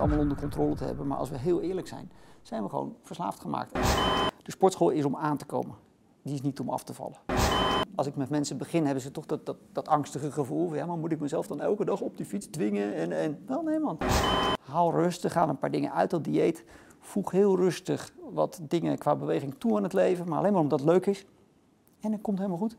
allemaal onder controle te hebben. Maar als we heel eerlijk zijn, zijn we gewoon verslaafd gemaakt. De sportschool is om aan te komen. Die is niet om af te vallen. Als ik met mensen begin, hebben ze toch dat, dat, dat angstige gevoel. van, Ja, maar moet ik mezelf dan elke dag op die fiets dwingen? En, en wel, nee man. Haal rustig, haal een paar dingen uit dat dieet. Voeg heel rustig wat dingen qua beweging toe aan het leven. Maar alleen maar omdat het leuk is. En het komt helemaal goed.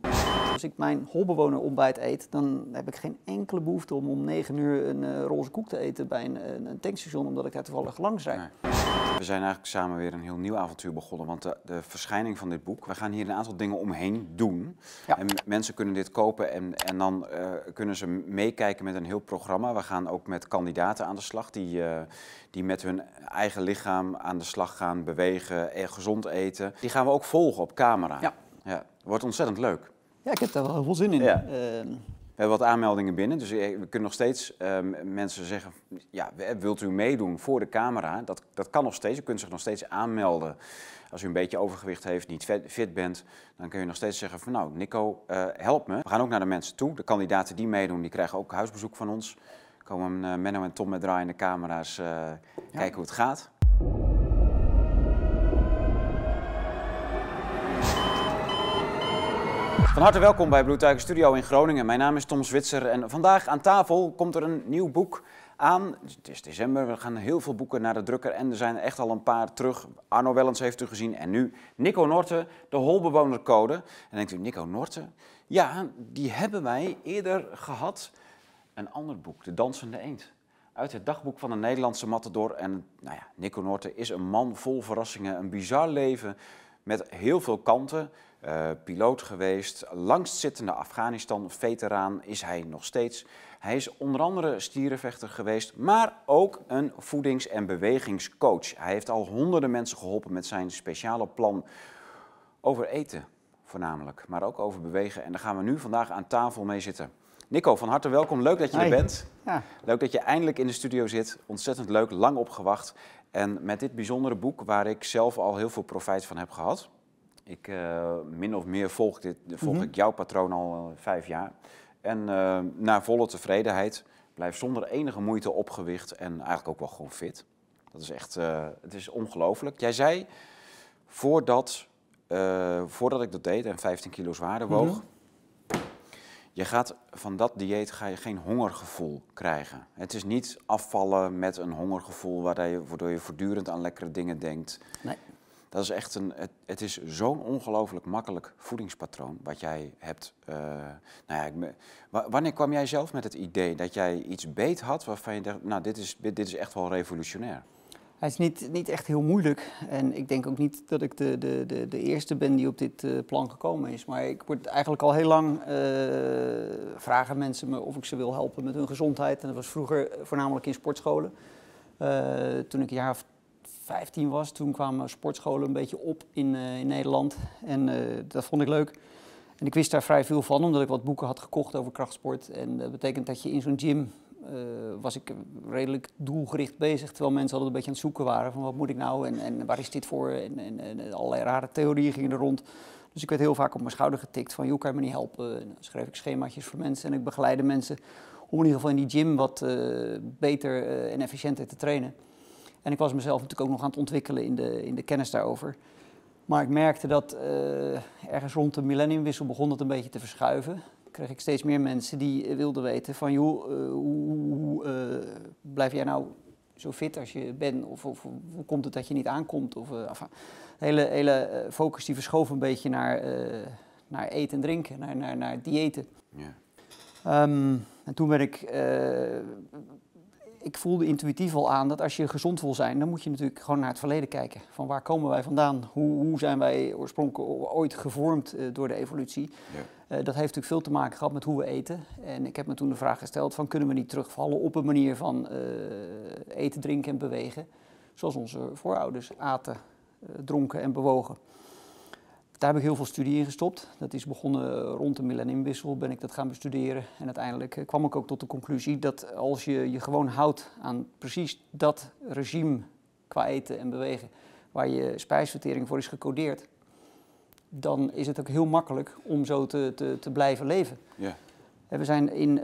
Als ik mijn holbewoner ontbijt eet, dan heb ik geen enkele behoefte om om 9 uur een eh, roze koek te eten bij een, een, tankstation, omdat ik daar toevallig langs rijd. Nee. We zijn eigenlijk samen weer een heel nieuw avontuur begonnen. Want de, de verschijning van dit boek, we gaan hier een aantal dingen omheen doen. Ja. En mensen kunnen dit kopen en, en dan eh, kunnen ze meekijken met een heel programma. We gaan ook met kandidaten aan de slag die, eh, die met hun eigen lichaam aan de slag gaan, bewegen, en gezond eten. Die gaan we ook volgen op camera. Ja. Ja. Wordt ontzettend leuk. Ja, ik heb daar wel heel veel zin in. Ja. Ehm, We hebben wat aanmeldingen binnen, dus we kunnen nog steeds ehm, mensen zeggen, ja, wilt u meedoen voor de camera? Dat, dat kan nog steeds, u kunt zich nog steeds aanmelden. Als u een beetje overgewicht heeft, niet fit bent, dan kun je nog steeds zeggen van nou, Nico, eh, help me. We gaan ook naar de mensen toe. De kandidaten die meedoen, die krijgen ook huisbezoek van ons. Komen eh, Menno en Tom met draaiende camera's eh, kijken hoe het gaat. Van harte welkom bij Bloedtuigen Studio in Groningen. Mijn naam is Tom Zwitser en vandaag aan tafel komt er een nieuw boek aan. Het is december, we gaan heel veel boeken naar de drukker en er zijn echt al een paar terug. Arno Wellens heeft u gezien en nu Nico Norte, de holbewonercode. En denkt u, Nico Norte? Ja, die hebben wij eerder gehad. Een ander boek, De Dansende Eend. Uit het dagboek van een Nederlandse matador. En nou ja, Nico Norte is een man vol verrassingen, een bizar leven met heel veel kanten. Eh, piloot geweest, langstzittende Afghanistan-veteraan is hij nog steeds. Hij is onder andere stierenvechter geweest, maar ook een voedings- en bewegingscoach. Hij heeft al honderden mensen geholpen met zijn speciale plan over eten voornamelijk, maar ook over bewegen. En daar gaan we nu vandaag aan tafel mee zitten. Nico, van harte welkom. Leuk dat je Hi. er bent. ja. Leuk dat je eindelijk in de studio zit. Ontzettend leuk, lang opgewacht. En met dit bijzondere boek, waar ik zelf al heel veel profijt van heb gehad. Ik eh, min of meer volg, dit, volg Mhm. ik jouw patroon al eh, vijf jaar. En eh, naar volle tevredenheid. Blijf zonder enige moeite opgewicht en eigenlijk ook wel gewoon fit. Dat is echt, het is ongelooflijk. Jij zei, voordat, voordat ik dat deed en 15 kilo zwaarder woog, Mhm. je gaat van dat dieet ga je geen hongergevoel krijgen. Het is niet afvallen met een hongergevoel waardoor je voortdurend aan lekkere dingen denkt. Nee. Dat is echt een, het, het is zo'n ongelooflijk makkelijk voedingspatroon wat jij hebt. eh, nou ja, wanneer kwam jij zelf met het idee dat jij iets beet had waarvan je dacht, nou dit is, dit is echt wel revolutionair? Hij is niet, niet echt heel moeilijk. En ik denk ook niet dat ik de, de, de, de eerste ben die op dit eh, plan gekomen is. Maar ik word eigenlijk al heel lang eh, vragen mensen me of ik ze wil helpen met hun gezondheid. En dat was vroeger voornamelijk in sportscholen. Toen ik een jaar of 15 was, toen kwamen sportscholen een beetje op in, eh, in Nederland. En eh, dat vond ik leuk. En ik wist daar vrij veel van, omdat ik wat boeken had gekocht over krachtsport. En dat betekent dat je in zo'n gym eh, was ik redelijk doelgericht bezig. Terwijl mensen altijd een beetje aan het zoeken waren van wat moet ik nou en, en waar is dit voor. En, en, allerlei rare theorieën gingen er rond. Dus ik werd heel vaak op mijn schouder getikt van, joh, kan je me niet helpen? En dan schreef ik schemaatjes voor mensen en ik begeleide mensen om in ieder geval in die gym wat beter en efficiënter te trainen. En ik was mezelf natuurlijk ook nog aan het ontwikkelen in de, in de kennis daarover. Maar ik merkte dat eh, ergens rond de millenniumwissel begon het een beetje te verschuiven. Kreeg ik steeds meer mensen die eh, wilden weten van joh, eh, hoe, blijf jij nou zo fit als je bent? Of, of hoe komt het dat je niet aankomt? Of, enfin, de hele, hele focus die verschoof een beetje naar, naar eten en drinken, naar, naar, naar diëten. Ja. Ehm, en toen ben ik, ik voelde intuïtief al aan dat als je gezond wil zijn, dan moet je natuurlijk gewoon naar het verleden kijken. Van waar komen wij vandaan? Hoe, hoe zijn wij oorspronkelijk ooit gevormd eh, door de evolutie? Ja. Eh, dat heeft natuurlijk veel te maken gehad met hoe we eten. En ik heb me toen de vraag gesteld van kunnen we niet terugvallen op een manier van eh, eten, drinken en bewegen. Zoals onze voorouders aten, dronken en bewogen. Daar heb ik heel veel studie in gestopt. Dat is begonnen rond de millenniumwissel, ben ik dat gaan bestuderen. En uiteindelijk eh, kwam ik ook tot de conclusie dat als je je gewoon houdt aan precies dat regime qua eten en bewegen, waar je spijsvertering voor is gecodeerd, dan is het ook heel makkelijk om zo te, te, te blijven leven. Ja. En We zijn in eh,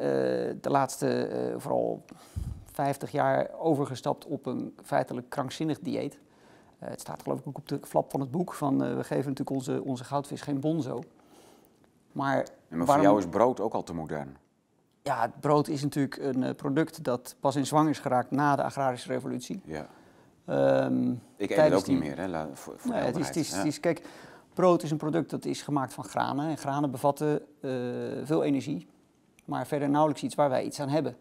de laatste, eh, vooral 50 jaar overgestapt op een feitelijk krankzinnig dieet. Uh, het staat geloof ik ook op de flap van het boek van uh, we geven natuurlijk onze, onze goudvis geen bonzo. Maar, maar voor jou is brood ook al te modern. Ja, het brood is natuurlijk een uh, product dat pas in zwang is geraakt na de agrarische revolutie. Ja. Um, ik eet het ook niet meer, hè, la, voor, voor nee, het is, het is, ja. het is, Kijk, brood is een product dat is gemaakt van granen. En granen bevatten veel energie, maar verder nauwelijks iets waar wij iets aan hebben.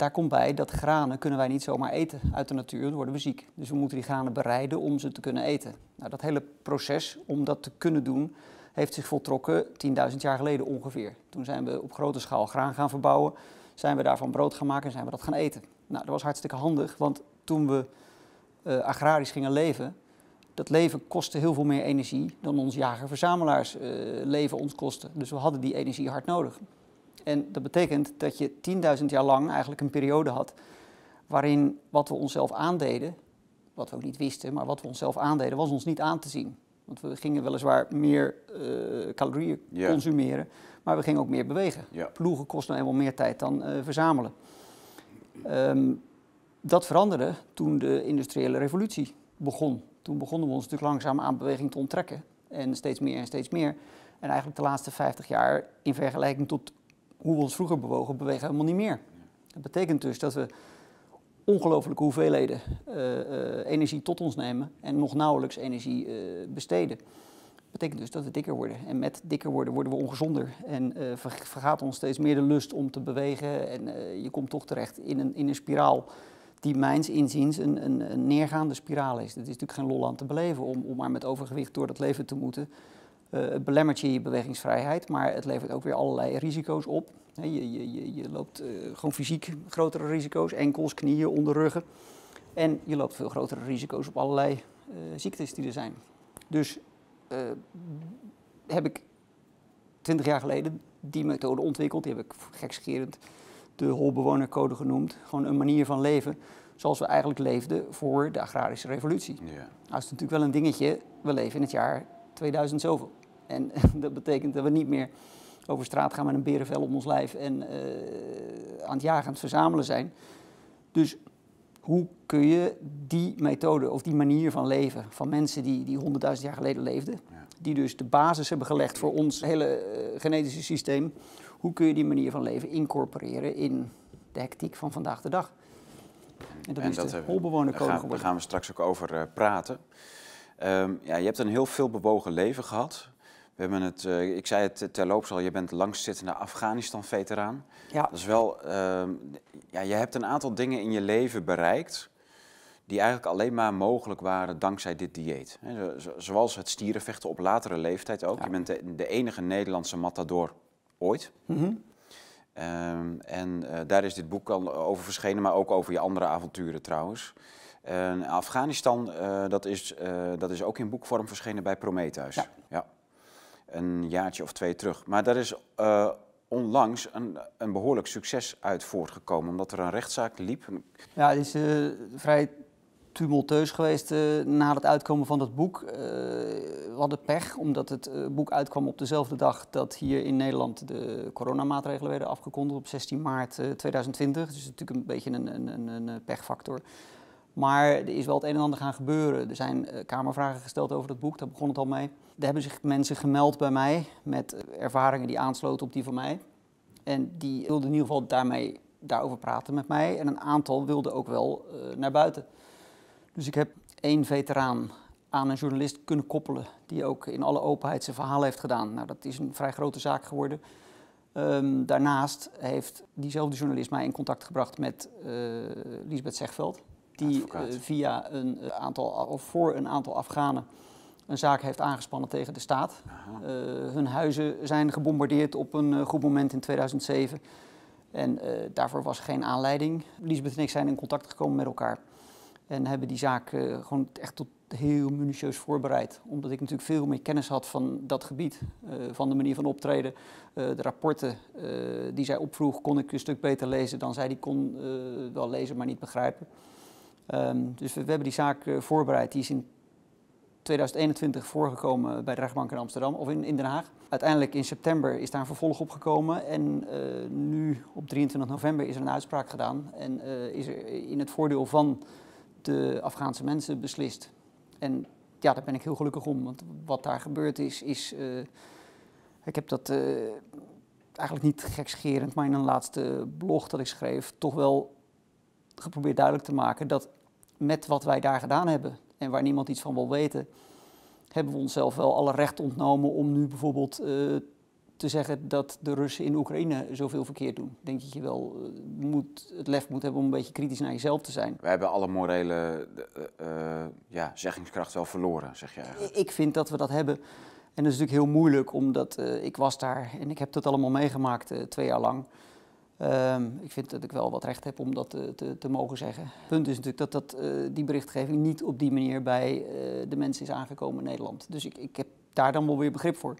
Daar komt bij dat granen kunnen wij niet zomaar eten uit de natuur, dan worden we ziek. Dus we moeten die granen bereiden om ze te kunnen eten. Nou, dat hele proces om dat te kunnen doen, heeft zich voltrokken 10.000 jaar geleden ongeveer. Toen zijn we op grote schaal graan gaan verbouwen, zijn we daarvan brood gaan maken en zijn we dat gaan eten. Nou, dat was hartstikke handig, want toen we uh, agrarisch gingen leven, dat leven kostte heel veel meer energie dan ons jager-verzamelaars uh, leven ons kostte. Dus we hadden die energie hard nodig. En dat betekent dat je 10.000 jaar lang eigenlijk een periode had waarin wat we onszelf aandeden, wat we ook niet wisten, maar wat we onszelf aandeden, was ons niet aan te zien. Want we gingen weliswaar meer uh, calorieën consumeren, maar we gingen ook meer bewegen. Ploegen kosten nou eenmaal meer tijd dan uh, verzamelen. Um, dat veranderde toen de industriële revolutie begon. Toen begonnen we ons natuurlijk langzaam aan beweging te onttrekken. En steeds meer en steeds meer. En eigenlijk de laatste 50 jaar, in vergelijking tot hoe we ons vroeger bewogen, bewegen we helemaal niet meer. Dat betekent dus dat we ongelooflijke hoeveelheden uh, uh, energie tot ons nemen en nog nauwelijks energie uh, besteden. Dat betekent dus dat we dikker worden. En met dikker worden worden we ongezonder. En vergaat ons steeds meer de lust om te bewegen. En je komt toch terecht in een, in een spiraal die mijns inziens een, een, een neergaande spiraal is. Het is natuurlijk geen lol aan te beleven om, om maar met overgewicht door dat leven te moeten. Uh, het belemmert je je bewegingsvrijheid, maar het levert ook weer allerlei risico's op. je, je, je, je, loopt uh, gewoon fysiek grotere risico's, enkels, knieën, onderruggen. En je loopt veel grotere risico's op allerlei uh, ziektes die er zijn. Dus heb ik twintig jaar geleden die methode ontwikkeld. Die heb ik gekscherend de holbewonercode genoemd. Gewoon een manier van leven zoals we eigenlijk leefden voor de agrarische revolutie. Ja. Nou is natuurlijk wel een dingetje, we leven in het jaar 2000 zoveel. En dat betekent dat we niet meer over straat gaan met een berenvel om ons lijf en uh, aan het jagen, aan het verzamelen zijn. Dus hoe kun je die methode of die manier van leven van mensen die, die 100.000 jaar geleden leefden, die dus de basis hebben gelegd voor ons hele uh, genetische systeem, hoe kun je die manier van leven incorporeren in de hectiek van vandaag de dag? En dat en is dat de holbewonercode geworden. Daar gaan we straks ook over uh, praten. Um, ja, je hebt een heel veel bewogen leven gehad. We hebben het, uh, ik zei het terloops al, je bent langstzittende Afghanistan-veteraan. Ja. Dat is wel, uh, ja, je hebt een aantal dingen in je leven bereikt die eigenlijk alleen maar mogelijk waren dankzij dit dieet. Zoals het stierenvechten op latere leeftijd ook. Je bent de, de, enige Nederlandse matador ooit. Mm -hmm. um, en uh, daar is dit boek al over verschenen, maar ook over je andere avonturen trouwens. Uh, Afghanistan, uh, dat, is, dat is ook in boekvorm verschenen bij Prometheus. Ja. ja een jaartje of twee terug. Maar daar is uh, onlangs een, een behoorlijk succes uit voortgekomen, omdat er een rechtszaak liep. Ja, het is uh, vrij tumultueus geweest uh, na het uitkomen van dat boek. we hadden pech, omdat het boek uitkwam op dezelfde dag dat hier in Nederland de coronamaatregelen werden afgekondigd op 16 maart 2020. Dus natuurlijk een beetje een, een, een pechfactor. Maar er is wel het een en ander gaan gebeuren. Er zijn uh, kamervragen gesteld over dat boek, daar begon het al mee. Er hebben zich mensen gemeld bij mij met eh, ervaringen die aansloten op die van mij. En die wilden in ieder geval daarmee, daarover praten met mij. En een aantal wilden ook wel uh, naar buiten. Dus ik heb één veteraan aan een journalist kunnen koppelen, die ook in alle openheid zijn verhaal heeft gedaan. Nou, dat is een vrij grote zaak geworden. Um, daarnaast heeft diezelfde journalist mij in contact gebracht met uh, Lisbeth Zegveld die uh, via een eh, aantal, of voor een aantal Afghanen een zaak heeft aangespannen tegen de staat. Uh, hun huizen zijn gebombardeerd op een goed moment in 2007. En daarvoor was geen aanleiding. Lisbeth en ik zijn in contact gekomen met elkaar. En hebben die zaak gewoon echt tot heel minutieus voorbereid. Omdat ik natuurlijk veel meer kennis had van dat gebied. van de manier van optreden. de rapporten die zij opvroeg kon ik een stuk beter lezen dan zij die kon wel lezen, maar niet begrijpen. Um, dus we, hebben die zaak uh, voorbereid. Die is in 2021 voorgekomen bij de rechtbank in Amsterdam of in, in Den Haag. Uiteindelijk in september is daar een vervolg op gekomen en uh, nu op 23 november is er een uitspraak gedaan en uh, is er in het voordeel van de Afghaanse mensen beslist. En ja, daar ben ik heel gelukkig om, want wat daar gebeurd is, is ik heb dat eigenlijk niet gekscherend, maar in een laatste blog dat ik schreef, toch wel geprobeerd duidelijk te maken dat met wat wij daar gedaan hebben en waar niemand iets van wil weten, hebben we onszelf wel alle recht ontnomen om nu bijvoorbeeld uh, te zeggen dat de Russen in Oekraïne zoveel verkeerd doen. Ik denk dat je wel uh, moet, het lef moet hebben om een beetje kritisch naar jezelf te zijn. We hebben alle morele uh, ja, zeggingskracht wel verloren, zeg je eigenlijk. Ik vind dat we dat hebben. En dat is natuurlijk heel moeilijk, omdat ik was daar en ik heb dat allemaal meegemaakt twee jaar lang. Um, ik vind dat ik wel wat recht heb om dat te, te, te mogen zeggen. Het punt is natuurlijk dat, dat uh, die berichtgeving niet op die manier bij uh, de mensen is aangekomen in Nederland. Dus ik, ik heb daar dan wel weer begrip voor.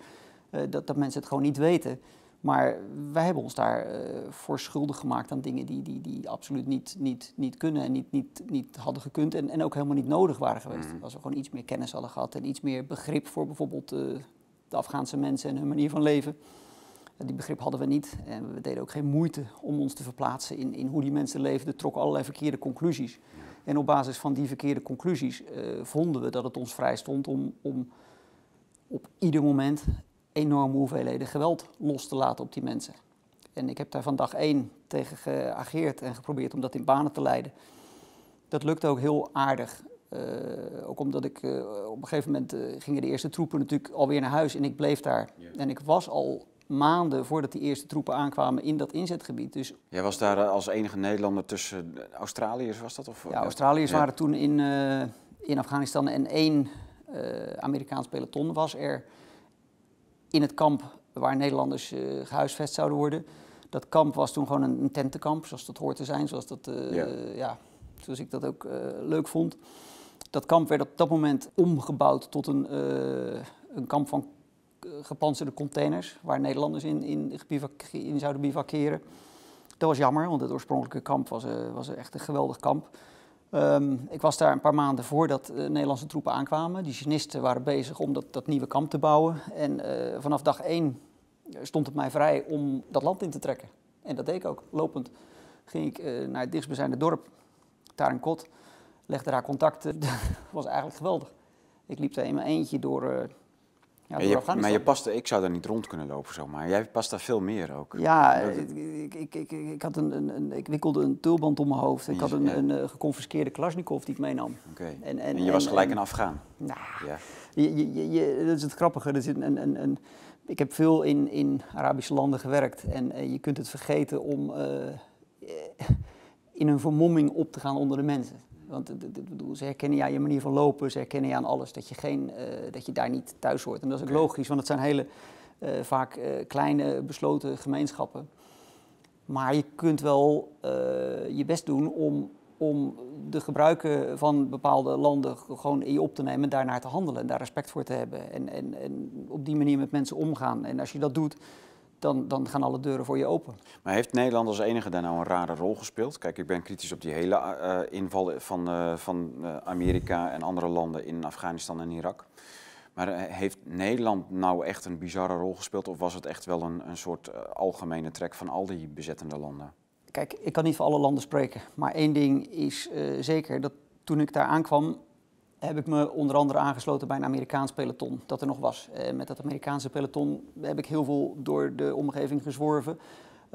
Uh, dat, dat mensen het gewoon niet weten. Maar wij hebben ons daar voor schuldig gemaakt aan dingen die, die, die absoluut niet, niet, niet kunnen en niet, niet, niet hadden gekund en, en ook helemaal niet nodig waren geweest. Mm. Als we gewoon iets meer kennis hadden gehad en iets meer begrip voor bijvoorbeeld de Afghaanse mensen en hun manier van leven. Die begrip hadden we niet en we deden ook geen moeite om ons te verplaatsen in, in hoe die mensen leefden, trokken allerlei verkeerde conclusies. En op basis van die verkeerde conclusies uh, vonden we dat het ons vrij stond om, om op ieder moment enorme hoeveelheden geweld los te laten op die mensen. En ik heb daar van dag één tegen geageerd en geprobeerd om dat in banen te leiden. Dat lukte ook heel aardig. Uh, ook omdat ik uh, op een gegeven moment gingen de eerste troepen natuurlijk alweer naar huis en ik bleef daar. Ja. En ik was al maanden voordat die eerste troepen aankwamen in dat inzetgebied. Dus, Jij was daar eh, als enige Nederlander tussen Australiërs, was dat? Of, ja, Australiërs ja. waren toen in, uh, in Afghanistan en één uh, Amerikaans peloton was er in het kamp waar Nederlanders uh, gehuisvest zouden worden. Dat kamp was toen gewoon een, een tentenkamp, zoals dat hoort te zijn, zoals, dat, ja. ja. zoals ik dat ook leuk vond. Dat kamp werd op dat moment omgebouwd tot een, een kamp van gepantserde containers waar Nederlanders in, in, in zouden bivakeren. Dat was jammer, want het oorspronkelijke kamp was, uh, was echt een geweldig kamp. Um, ik was daar een paar maanden voordat uh, Nederlandse troepen aankwamen. Die Chinisten waren bezig om dat, nieuwe kamp te bouwen. En uh, vanaf dag één stond het mij vrij om dat land in te trekken. En dat deed ik ook. Lopend ging ik naar het dichtstbijzijnde dorp, daar Kot. Legde daar contacten. dat was eigenlijk geweldig. Ik liep daar in mijn eentje door, ja, maar, je, maar je past, ik zou daar niet rond kunnen lopen zomaar. Jij past daar veel meer ook. Ja, ik, ik, ik, ik, had een, een, ik wikkelde een tulband om mijn hoofd. Ik had een, een, een geconfiskeerde Kalashnikov die ik meenam. Oké. En, en, en, je was gelijk een Afghaan? Nou, ja. je, je, je, dat is het grappige. Er zit een, een, een, ik heb veel in, in Arabische landen gewerkt. En uh, je kunt het vergeten om uh, in een vermomming op te gaan onder de mensen. Want ze herkennen je aan je manier van lopen, ze herkennen je aan alles, dat je, geen, uh, dat je daar niet thuis hoort. En dat is ook logisch, want het zijn hele uh, vaak uh, kleine besloten gemeenschappen. Maar je kunt wel je best doen om, om de gebruiken van bepaalde landen gewoon in je op te nemen en daarnaar te handelen en daar respect voor te hebben. En, en, en op die manier met mensen omgaan. En als je dat doet, dan, dan gaan alle deuren voor je open. Maar heeft Nederland als enige daar nou een rare rol gespeeld? Kijk, ik ben kritisch op die hele uh, inval van, uh, van Amerika en andere landen in Afghanistan en Irak. Maar heeft Nederland nou echt een bizarre rol gespeeld of was het echt wel een, een soort algemene trek van al die bezettende landen? Kijk, ik kan niet voor alle landen spreken, maar één ding is zeker dat toen ik daar aankwam, heb ik me onder andere aangesloten bij een Amerikaans peloton dat er nog was. Uh, met dat Amerikaanse peloton heb ik heel veel door de omgeving gezworven.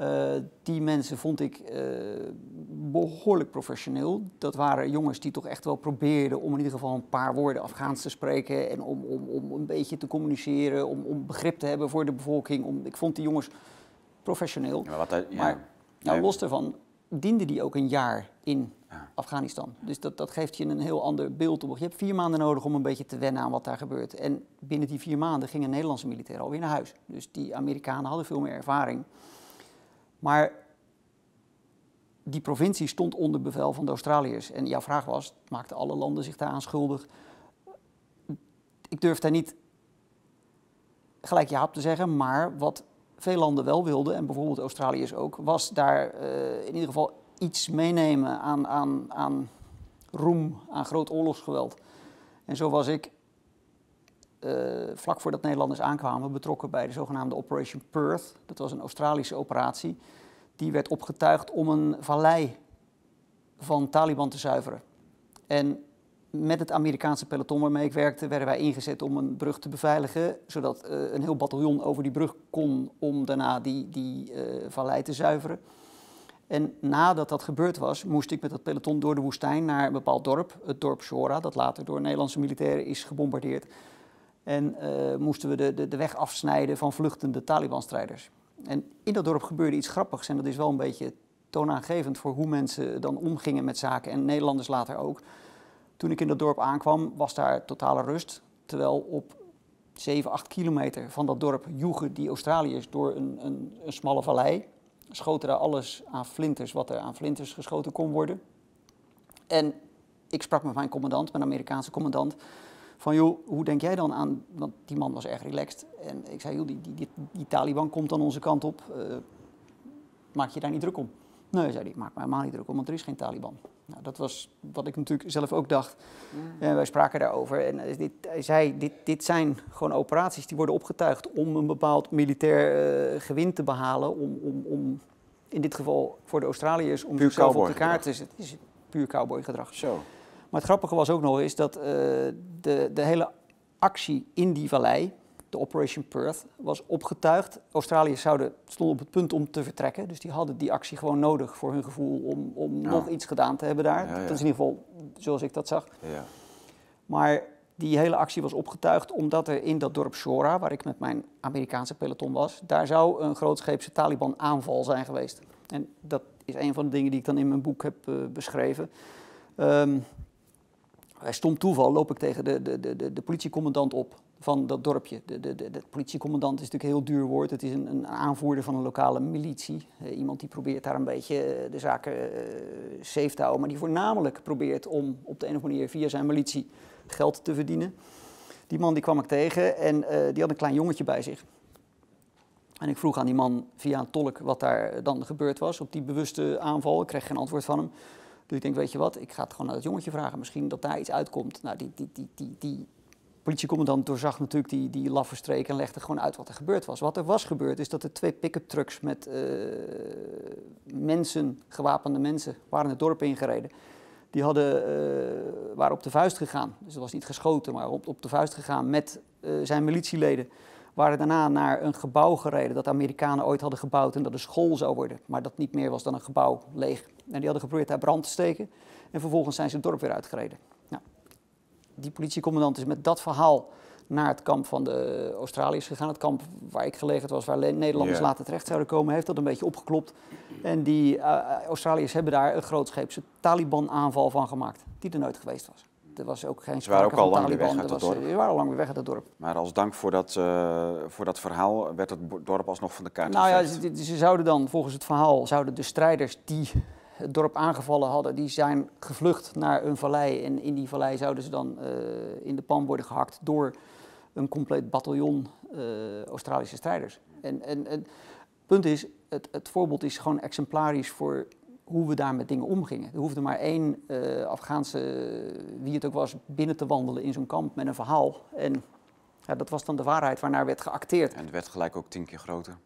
Uh, die mensen vond ik uh, behoorlijk professioneel. Dat waren jongens die toch echt wel probeerden om in ieder geval een paar woorden Afghaans te spreken en om, om, om een beetje te communiceren, om, om begrip te hebben voor de bevolking. Om, ik vond die jongens professioneel. Ja, wat, ja. Maar nou, los daarvan diende die ook een jaar in Afghanistan. Dus dat, dat geeft je een heel ander beeld op. Je hebt vier maanden nodig om een beetje te wennen aan wat daar gebeurt. En binnen die vier maanden gingen Nederlandse militairen alweer naar huis. Dus die Amerikanen hadden veel meer ervaring. Maar die provincie stond onder bevel van de Australiërs. En jouw vraag was, maakten alle landen zich daaraan schuldig? Ik durf daar niet gelijk ja op te zeggen, maar wat veel landen wel wilden, en bijvoorbeeld Australiërs ook, was daar uh, in ieder geval iets meenemen aan, aan, aan roem, aan groot oorlogsgeweld. En zo was ik vlak voordat Nederlanders aankwamen betrokken bij de zogenaamde Operation Perth. Dat was een Australische operatie. Die werd opgetuigd om een vallei van Taliban te zuiveren. En met het Amerikaanse peloton waarmee ik werkte, werden wij ingezet om een brug te beveiligen, zodat uh, een heel bataljon over die brug kon om daarna die, die uh, vallei te zuiveren. En nadat dat gebeurd was, moest ik met dat peloton door de woestijn naar een bepaald dorp, het dorp Shora, dat later door Nederlandse militairen is gebombardeerd. En uh, moesten we de, de, de, weg afsnijden van vluchtende Taliban-strijders. En in dat dorp gebeurde iets grappigs en dat is wel een beetje toonaangevend voor hoe mensen dan omgingen met zaken en Nederlanders later ook. Toen ik in dat dorp aankwam, was daar totale rust. Terwijl op 7, 8 kilometer van dat dorp joegen die Australiërs door een, een, een smalle vallei. Schoten daar alles aan flinters wat er aan flinters geschoten kon worden. En ik sprak met mijn commandant, mijn Amerikaanse commandant. Van joh, hoe denk jij dan aan, want die man was erg relaxed. En ik zei, joh, die, die, die, Taliban komt aan onze kant op. Uh, maak je daar niet druk om? Nee, zei hij, maak me helemaal niet druk om, want er is geen Taliban. Nou, dat was wat ik natuurlijk zelf ook dacht. En wij spraken daarover. En dit, hij zei, dit, dit zijn gewoon operaties die worden opgetuigd om een bepaald militair uh, gewin te behalen. Om, om, om, in dit geval voor de Australiërs, om puur zichzelf op elkaar te zetten. Het is puur cowboygedrag. Zo. Maar het grappige was ook nog eens dat uh, de, de hele actie in die vallei de Operation Perth, was opgetuigd. Australiërs zouden, stonden op het punt om te vertrekken. Dus die hadden die actie gewoon nodig voor hun gevoel om, om nog iets gedaan te hebben daar. Dat is in ieder geval zoals ik dat zag. Maar die hele actie was opgetuigd omdat er in dat dorp Shora, waar ik met mijn Amerikaanse peloton was, daar zou een grootscheepse Taliban-aanval zijn geweest. En dat is een van de dingen die ik dan in mijn boek heb uh, beschreven. Um, bij stom toeval loop ik tegen de, de, de, de politiecommandant op van dat dorpje. De, de, de, politiecommandant is natuurlijk een heel duur woord. Het is een, een aanvoerder van een lokale militie. Uh, iemand die probeert daar een beetje eh, de zaken uh, safe te houden. Maar die voornamelijk probeert om op de een of andere manier via zijn militie geld te verdienen. Die man die kwam ik tegen en die had een klein jongetje bij zich. En ik vroeg aan die man via een tolk wat daar dan gebeurd was op die bewuste aanval. Ik kreeg geen antwoord van hem. Dus ik denk, weet je wat, ik ga het gewoon aan het jongetje vragen. Misschien dat daar iets uitkomt. Nou, die, die, die, die, die politiecommandant doorzag natuurlijk die, die laffe streek en legde gewoon uit wat er gebeurd was. Wat er was gebeurd is dat er twee pick-up trucks met uh, mensen, gewapende mensen, waren het dorp ingereden. Die hadden, uh, waren op de vuist gegaan. Dus er was niet geschoten, maar op, op de vuist gegaan met uh, zijn militieleden. Waren daarna naar een gebouw gereden dat de Amerikanen ooit hadden gebouwd en dat een school zou worden. Maar dat niet meer was dan een gebouw leeg. En die hadden geprobeerd daar brand te steken. En vervolgens zijn ze het dorp weer uitgereden die politiecommandant is met dat verhaal naar het kamp van de Australiërs gegaan. Het kamp waar ik gelegen was, waar Nederlanders later terecht zouden komen, heeft dat een beetje opgeklopt. En die uh, Australiërs hebben daar een grootscheepse Taliban-aanval van gemaakt, die er nooit geweest was. Er was ook geen Ze waren ook al lang weer weg uit het dorp. Ze waren al lang weer weg uit het dorp. Maar als dank voor dat, uh, voor dat verhaal werd het dorp alsnog van de kaart Nou ja, ze, ze, zouden dan, volgens het verhaal, zouden de strijders die het dorp aangevallen hadden, die zijn gevlucht naar een vallei. En in die vallei zouden ze dan uh, in de pan worden gehakt door een compleet bataljon uh, Australische strijders. En, en, en het punt is, het, het, voorbeeld is gewoon exemplarisch voor hoe we daar met dingen omgingen. Er hoefde maar één uh, Afghaanse, wie het ook was, binnen te wandelen in zo'n kamp met een verhaal. En ja, dat was dan de waarheid waarnaar werd geacteerd. En het werd gelijk ook tien keer groter.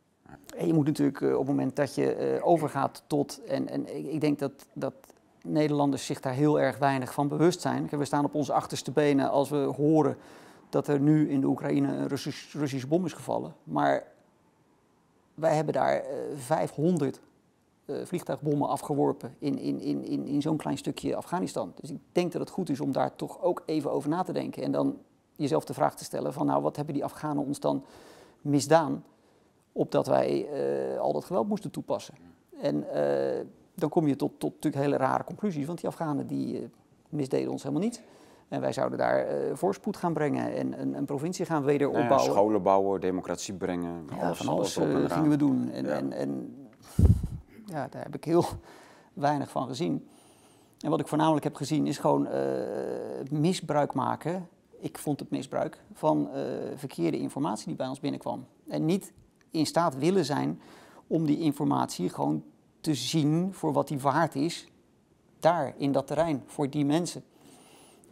Je moet natuurlijk uh, op het moment dat je uh, overgaat tot, en, en ik denk dat, dat Nederlanders zich daar heel erg weinig van bewust zijn. We staan op onze achterste benen als we horen dat er nu in de Oekraïne een Russisch, Russisch bom is gevallen. Maar wij hebben daar uh, 500 vliegtuigbommen afgeworpen in, in, in, in, in zo'n klein stukje Afghanistan. Dus ik denk dat het goed is om daar toch ook even over na te denken. En dan jezelf de vraag te stellen van nou, wat hebben die Afghanen ons dan misdaan? Opdat wij uh, al dat geweld moesten toepassen. En uh, dan kom je tot, tot natuurlijk hele rare conclusies, want die Afghanen die uh, misdeden ons helemaal niet. En wij zouden daar voorspoed gaan brengen en een, een provincie gaan wederopbouwen. Nou ja, scholen bouwen, democratie brengen, ja, alles, van alles gingen we doen. En, ja. en, en ja, daar heb ik heel weinig van gezien. En wat ik voornamelijk heb gezien is gewoon misbruik maken ik vond het misbruik van uh, verkeerde informatie die bij ons binnenkwam. En niet in staat willen zijn om die informatie gewoon te zien voor wat die waard is, daar in dat terrein, voor die mensen.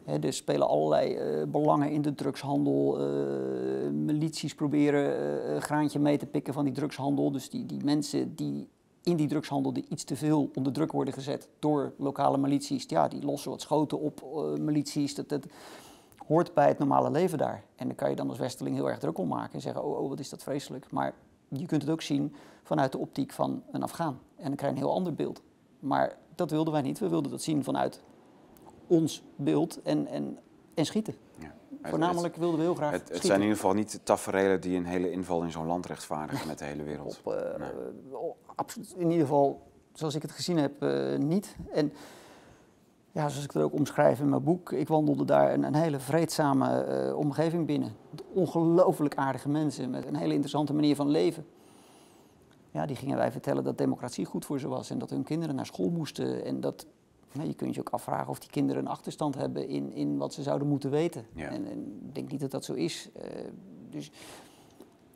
Hè, er spelen allerlei eh, belangen in de drugshandel. eh, milities proberen eh, een graantje mee te pikken van die drugshandel. Dus die, die mensen die in die drugshandel die iets te veel onder druk worden gezet door lokale milities, ja, die lossen wat schoten op milities. Dat, dat hoort bij het normale leven daar. En daar kan je dan als Westerling heel erg druk om maken en zeggen, oh, oh wat is dat vreselijk. Maar je kunt het ook zien vanuit de optiek van een Afghaan. En dan krijg je een heel ander beeld. Maar dat wilden wij niet. We wilden dat zien vanuit ons beeld en, en, en schieten. Ja. Voornamelijk wilden we heel graag Het, het, zijn in ieder geval niet tafereelen die een hele inval in zo'n land rechtvaardigen met de hele wereld. Op, eh, Nee. absoluut, in ieder geval, zoals ik het gezien heb, eh, niet. En ja, zoals ik het ook omschrijf in mijn boek, ik wandelde daar een, een hele vreedzame eh, omgeving binnen. Ongelooflijk aardige mensen met een hele interessante manier van leven. Ja, die gingen wij vertellen dat democratie goed voor ze was en dat hun kinderen naar school moesten. En dat, nou, je kunt je ook afvragen of die kinderen een achterstand hebben in, in wat ze zouden moeten weten. Ja. En, en ik denk niet dat dat zo is. Eh, dus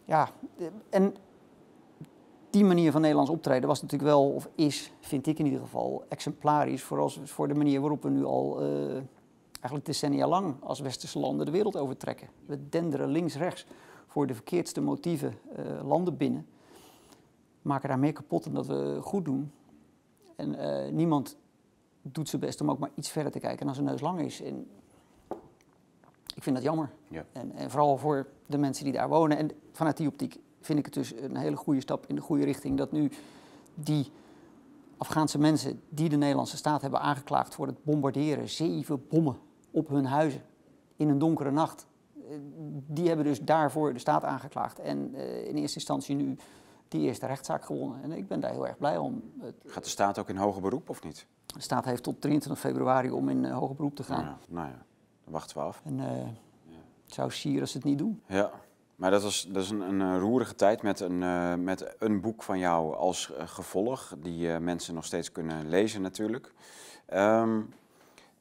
ja, en die manier van Nederlands optreden was natuurlijk wel, of is, vind ik in ieder geval, exemplarisch voor, als, voor de manier waarop we nu al eh, eigenlijk decennia lang als westerse landen de wereld overtrekken. We denderen links-rechts voor de verkeerdste motieven eh, landen binnen, maken daar meer kapot dan dat we goed doen. En eh, niemand doet zijn best om ook maar iets verder te kijken dan zijn neus lang is. En ik vind dat jammer. Ja. En, en vooral voor de mensen die daar wonen. En vanuit die optiek vind ik het dus een hele goede stap in de goede richting dat nu die Afghaanse mensen die de Nederlandse staat hebben aangeklaagd voor het bombarderen, zeven bommen op hun huizen in een donkere nacht. eh, Die hebben dus daarvoor de staat aangeklaagd. En eh, in eerste instantie nu die eerste rechtszaak gewonnen. En ik ben daar heel erg blij om. Gaat de staat ook in hoger beroep of niet? De staat heeft tot 23 februari om in eh, hoger beroep te gaan. Nou ja, nou ja, dan wachten we af. En eh, het zou sier als ze het niet doen. Ja, maar dat, was, dat is een, een eh, roerige tijd met een, eh, met een boek van jou als eh, gevolg, die mensen nog steeds kunnen lezen natuurlijk. Ehm,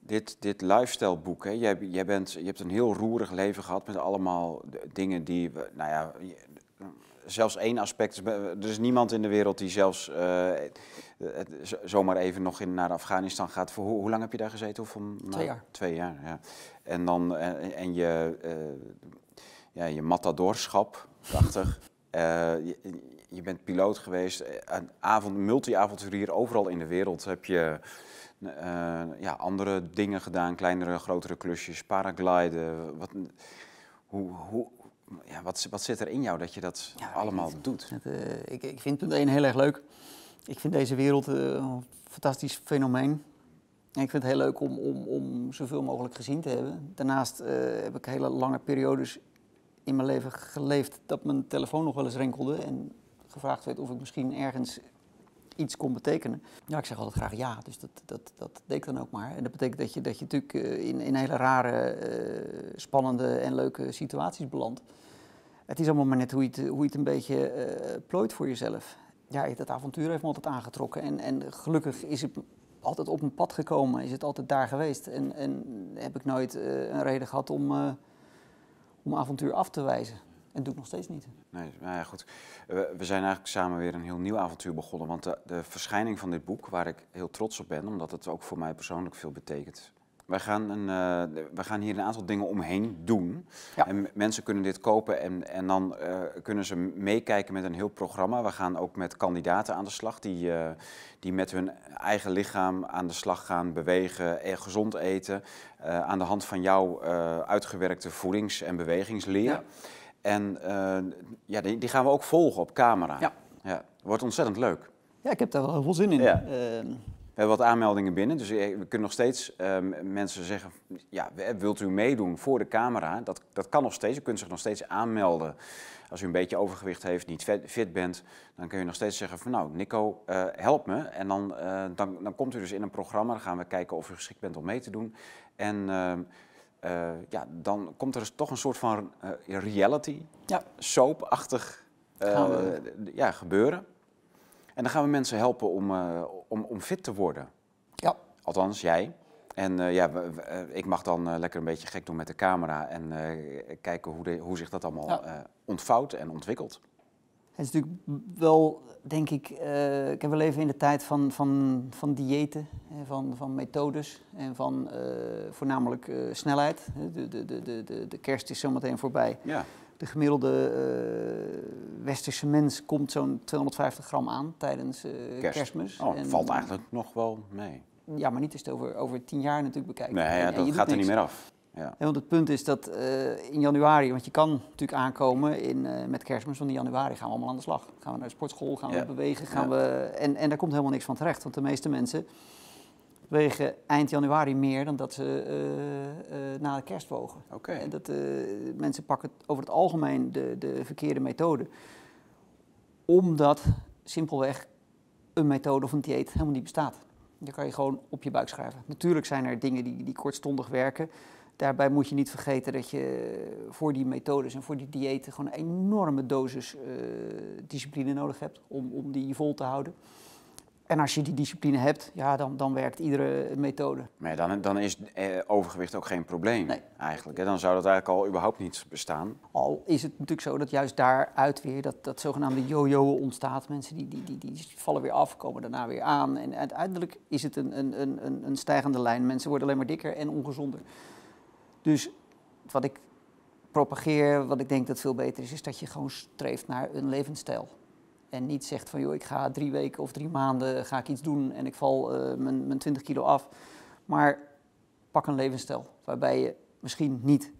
dit, dit lifestyle boek, hè, jij, jij bent, je hebt een heel roerig leven gehad met allemaal dingen die, nou ja, zelfs één aspect, er is niemand in de wereld die zelfs het zomaar even nog in, naar Afghanistan gaat. Voor hoe, hoe lang heb je daar gezeten? Hoeveel Twee jaar. Twee jaar, ja. En dan, eh, en je, ja, je matadorschap, prachtig. Eh, je, je bent piloot geweest, eh, een avond, multi-avonturier, overal in de wereld heb je eh, ja, andere dingen gedaan, kleinere, grotere klusjes, paragliden. Wat, hoe, hoe, ja, wat, wat zit er in jou dat je dat Ja, allemaal doet? Het, ik, ik vind punt 1 heel erg leuk. Ik vind deze wereld een fantastisch fenomeen. En ik vind het heel leuk om, om, om zoveel mogelijk gezien te hebben. Daarnaast heb ik hele lange periodes in mijn leven geleefd dat mijn telefoon nog wel eens rinkelde en gevraagd werd of ik misschien ergens iets kon betekenen. Ja, ik zeg altijd graag ja, dus dat, dat, dat deed ik dan ook maar. En dat betekent dat je, dat je natuurlijk eh, in, in hele rare, eh, spannende en leuke situaties belandt. Het is allemaal maar net hoe je het, hoe je het een beetje eh, plooit voor jezelf. Ja, dat avontuur heeft me altijd aangetrokken. En, en gelukkig is het altijd op mijn pad gekomen, is het altijd daar geweest. En, en heb ik nooit een reden gehad om, om avontuur af te wijzen. En doe ik nog steeds niet. Nee, nou ja, goed. We, we zijn eigenlijk samen weer een heel nieuw avontuur begonnen. Want de, de verschijning van dit boek, waar ik heel trots op ben, omdat het ook voor mij persoonlijk veel betekent. Wij gaan, een, eh, wij gaan hier een aantal dingen omheen doen. Ja. En mensen kunnen dit kopen en, en dan eh, kunnen ze meekijken met een heel programma. We gaan ook met kandidaten aan de slag die, eh, die met hun eigen lichaam aan de slag gaan, bewegen, gezond eten. aan de hand van jouw uitgewerkte voedings- en bewegingsleer. Ja. En ja, die, die gaan we ook volgen op camera. Ja. Ja, wordt ontzettend leuk. Ja, ik heb daar wel heel veel zin in. Ja. Ehm, We hebben wat aanmeldingen binnen, dus we kunnen nog steeds eh, mensen zeggen, ja, wilt u meedoen voor de camera? Dat, dat kan nog steeds, u kunt zich nog steeds aanmelden. Als u een beetje overgewicht heeft, niet fit bent, dan kun je nog steeds zeggen van nou, Nico, eh, help me. En dan, eh, dan, dan komt u dus in een programma, dan gaan we kijken of u geschikt bent om mee te doen. En eh, eh, ja, dan komt er dus toch een soort van reality, Ja. soap-achtig ja, gebeuren. En dan gaan we mensen helpen om, eh, om, om fit te worden. ja, Althans, jij. En eh, ja, eh, ik mag dan lekker een beetje gek doen met de camera en kijken hoe, de, hoe zich dat allemaal Ja. ontvouwt en ontwikkelt. Het is natuurlijk wel, denk ik, uh, we leven in de tijd van, van, van diëten, van, van methodes en van uh, voornamelijk uh, snelheid. De, de, de, de, de kerst is zometeen voorbij. Ja. De gemiddelde westerse mens komt zo'n 250 gram aan tijdens Kerst. kerstmis. Oh, en, valt eigenlijk nog wel mee. Ja, maar niet als het over, over tien jaar natuurlijk bekijken. Nee, ja, dat gaat er niet meer af. Ja. want het punt is dat uh, in januari, want je kan natuurlijk aankomen in, uh, met kerstmis, want in januari gaan we allemaal aan de slag. Gaan we naar de sportschool, gaan Ja. we bewegen, gaan Ja. we, en, en daar komt helemaal niks van terecht. Want de meeste mensen wegen eind januari meer dan dat ze eh, eh, na de kerst wogen. Oké. En dat, eh, mensen pakken over het algemeen de, de verkeerde methode. Omdat simpelweg een methode of een dieet helemaal niet bestaat. Dan kan je gewoon op je buik schrijven. Natuurlijk zijn er dingen die, die kortstondig werken. Daarbij moet je niet vergeten dat je voor die methodes en voor die diëten gewoon een enorme dosis discipline nodig hebt om, om die vol te houden. En als je die discipline hebt, ja, dan, dan werkt iedere methode. Maar dan, dan is eh, overgewicht ook geen probleem Nee. eigenlijk. Hè? Dan zou dat eigenlijk al überhaupt niet bestaan. Al is het natuurlijk zo dat juist daaruit weer dat, dat zogenaamde yo-yo ontstaat. Mensen die, die, die, die vallen weer af, komen daarna weer aan. En uiteindelijk is het een, een, een- een stijgende lijn. Mensen worden alleen maar dikker en ongezonder. Dus wat ik propageer, wat ik denk dat veel beter is, is dat je gewoon streeft naar een levensstijl. En niet zegt van, joh, ik ga drie weken of drie maanden ga ik iets doen en ik val eh, mijn, mijn 20 kilo af. Maar pak een levensstijl waarbij je misschien niet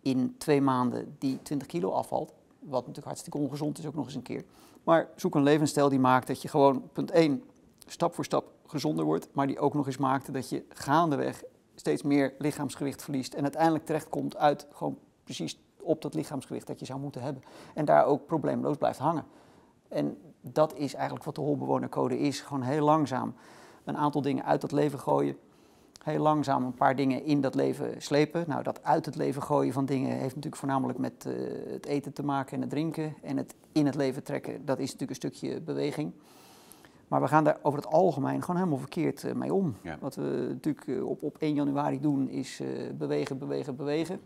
in twee maanden die 20 kilo afvalt. Wat natuurlijk hartstikke ongezond is ook nog eens een keer. Maar zoek een levensstijl die maakt dat je gewoon, punt 1, stap voor stap gezonder wordt. Maar die ook nog eens maakt dat je gaandeweg steeds meer lichaamsgewicht verliest. En uiteindelijk terechtkomt uit gewoon precies op dat lichaamsgewicht dat je zou moeten hebben. En daar ook probleemloos blijft hangen. En dat is eigenlijk wat de holbewonercode is. Gewoon heel langzaam een aantal dingen uit dat leven gooien. Heel langzaam een paar dingen in dat leven slepen. Nou, dat uit het leven gooien van dingen heeft natuurlijk voornamelijk met eh, het eten te maken en het drinken. En het in het leven trekken, dat is natuurlijk een stukje beweging. Maar we gaan daar over het algemeen gewoon helemaal verkeerd eh, mee om. Ja. Wat we natuurlijk eh, op, op 1 januari doen is bewegen, bewegen, bewegen.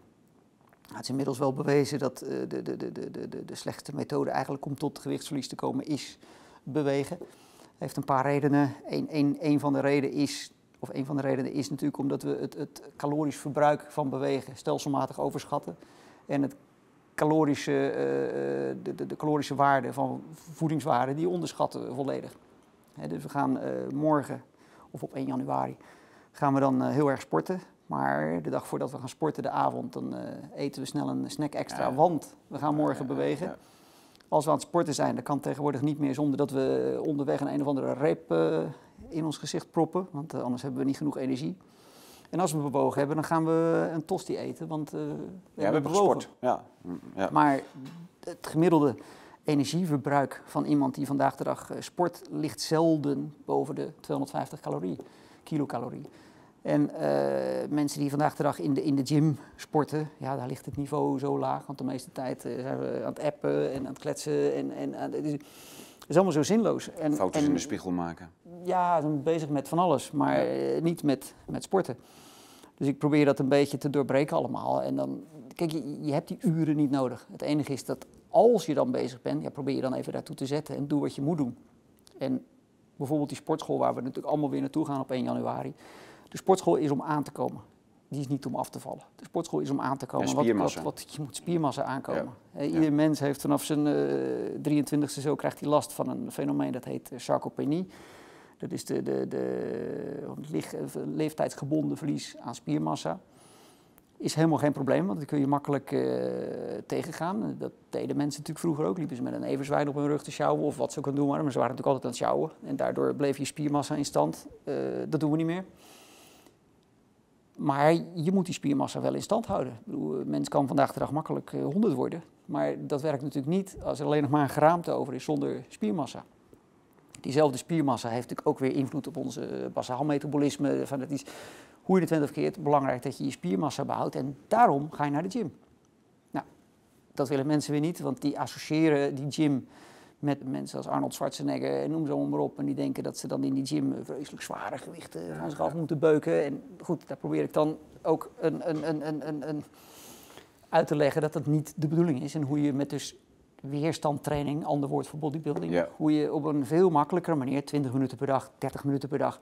Nou, het is inmiddels wel bewezen dat eh, de, de, de, de, de, slechtste methode eigenlijk om tot gewichtsverlies te komen is bewegen. Heeft een paar redenen. Één van de redenen is, of een van de redenen is natuurlijk omdat we het, het calorisch verbruik van bewegen stelselmatig overschatten. En het calorische, eh, eh, de, de, de calorische waarde van voedingswaarden, die onderschatten volledig. Dus we gaan eh, morgen, of op 1 januari, gaan we dan eh, heel erg sporten. Maar de dag voordat we gaan sporten, de avond, dan eh, eten we snel een snack extra, Ja. want we gaan morgen Ja, bewegen. ja. Als we aan het sporten zijn, dan kan tegenwoordig niet meer zonder dat we onderweg een een of andere reep eh, in ons gezicht proppen, want eh, anders hebben we niet genoeg energie. En als we bewogen hebben, dan gaan we een tosti eten, want we, Ja, we hebben bewogen. gesport. Ja. Mm, ja. Maar het gemiddelde energieverbruik van iemand die vandaag de dag sport ligt zelden boven de 250 calorie, kilocalorie. En eh, mensen die vandaag de dag in de, in de gym sporten, ja, daar ligt het niveau zo laag. Want de meeste tijd eh, zijn we aan het appen en aan het kletsen. En, en, aan- het, is, het is allemaal zo zinloos. En, Foto's en, in de spiegel maken. ja, ben bezig met van alles, maar eh, niet met, met sporten. Dus ik probeer dat een beetje te doorbreken allemaal. En dan, kijk, je, je hebt die uren niet nodig. Het enige is dat als je dan bezig bent, ja, probeer je dan even daartoe te zetten en doe wat je moet doen. En bijvoorbeeld die sportschool waar we natuurlijk allemaal weer naartoe gaan op 1 januari. De sportschool is om aan te komen. Die is niet om af te vallen. De sportschool is om aan te komen. Wat-. Wat, wat, je moet spiermassa aankomen. Ja. Eh, Ieder mens heeft vanaf zijn eh 23e zo krijgt hij last van een fenomeen dat heet eh, sarcopenie. Dat is de, de, de eh, leeftijdsgebonden verlies aan spiermassa. Is helemaal geen probleem, want dat kun je makkelijk eh, tegengaan. Dat deden mensen natuurlijk vroeger ook. Liepen ze met een everzwijn op hun rug te sjouwen of wat ze ook aan doen waren. Maar ze waren natuurlijk altijd aan het sjouwen. En daardoor bleef je spiermassa in stand. Eh, dat doen we niet meer. Maar je moet die spiermassa wel in stand houden. Mens kan vandaag de dag makkelijk eh, 100 worden. Maar dat werkt natuurlijk niet als er alleen nog maar een geraamte over is zonder spiermassa. Diezelfde spiermassa heeft natuurlijk ook weer invloed op onze eh, basaal metabolisme. Van het is, hoe je het went of keert, belangrijk dat je je spiermassa behoudt. En daarom ga je naar de gym. Nou, dat willen mensen weer niet, want die associëren die gym met mensen als Arnold Schwarzenegger en noem zo maar op. En die denken dat ze dan in die gym vreselijk zware gewichten gaan zich af moeten beuken. En goed, daar probeer ik dan ook een, een, een, een, uit te leggen dat dat niet de bedoeling is. En hoe je met dus weerstandtraining, ander woord voor bodybuilding. Ja. Hoe je op een veel makkelijkere manier, 20 minuten per dag, 30 minuten per dag,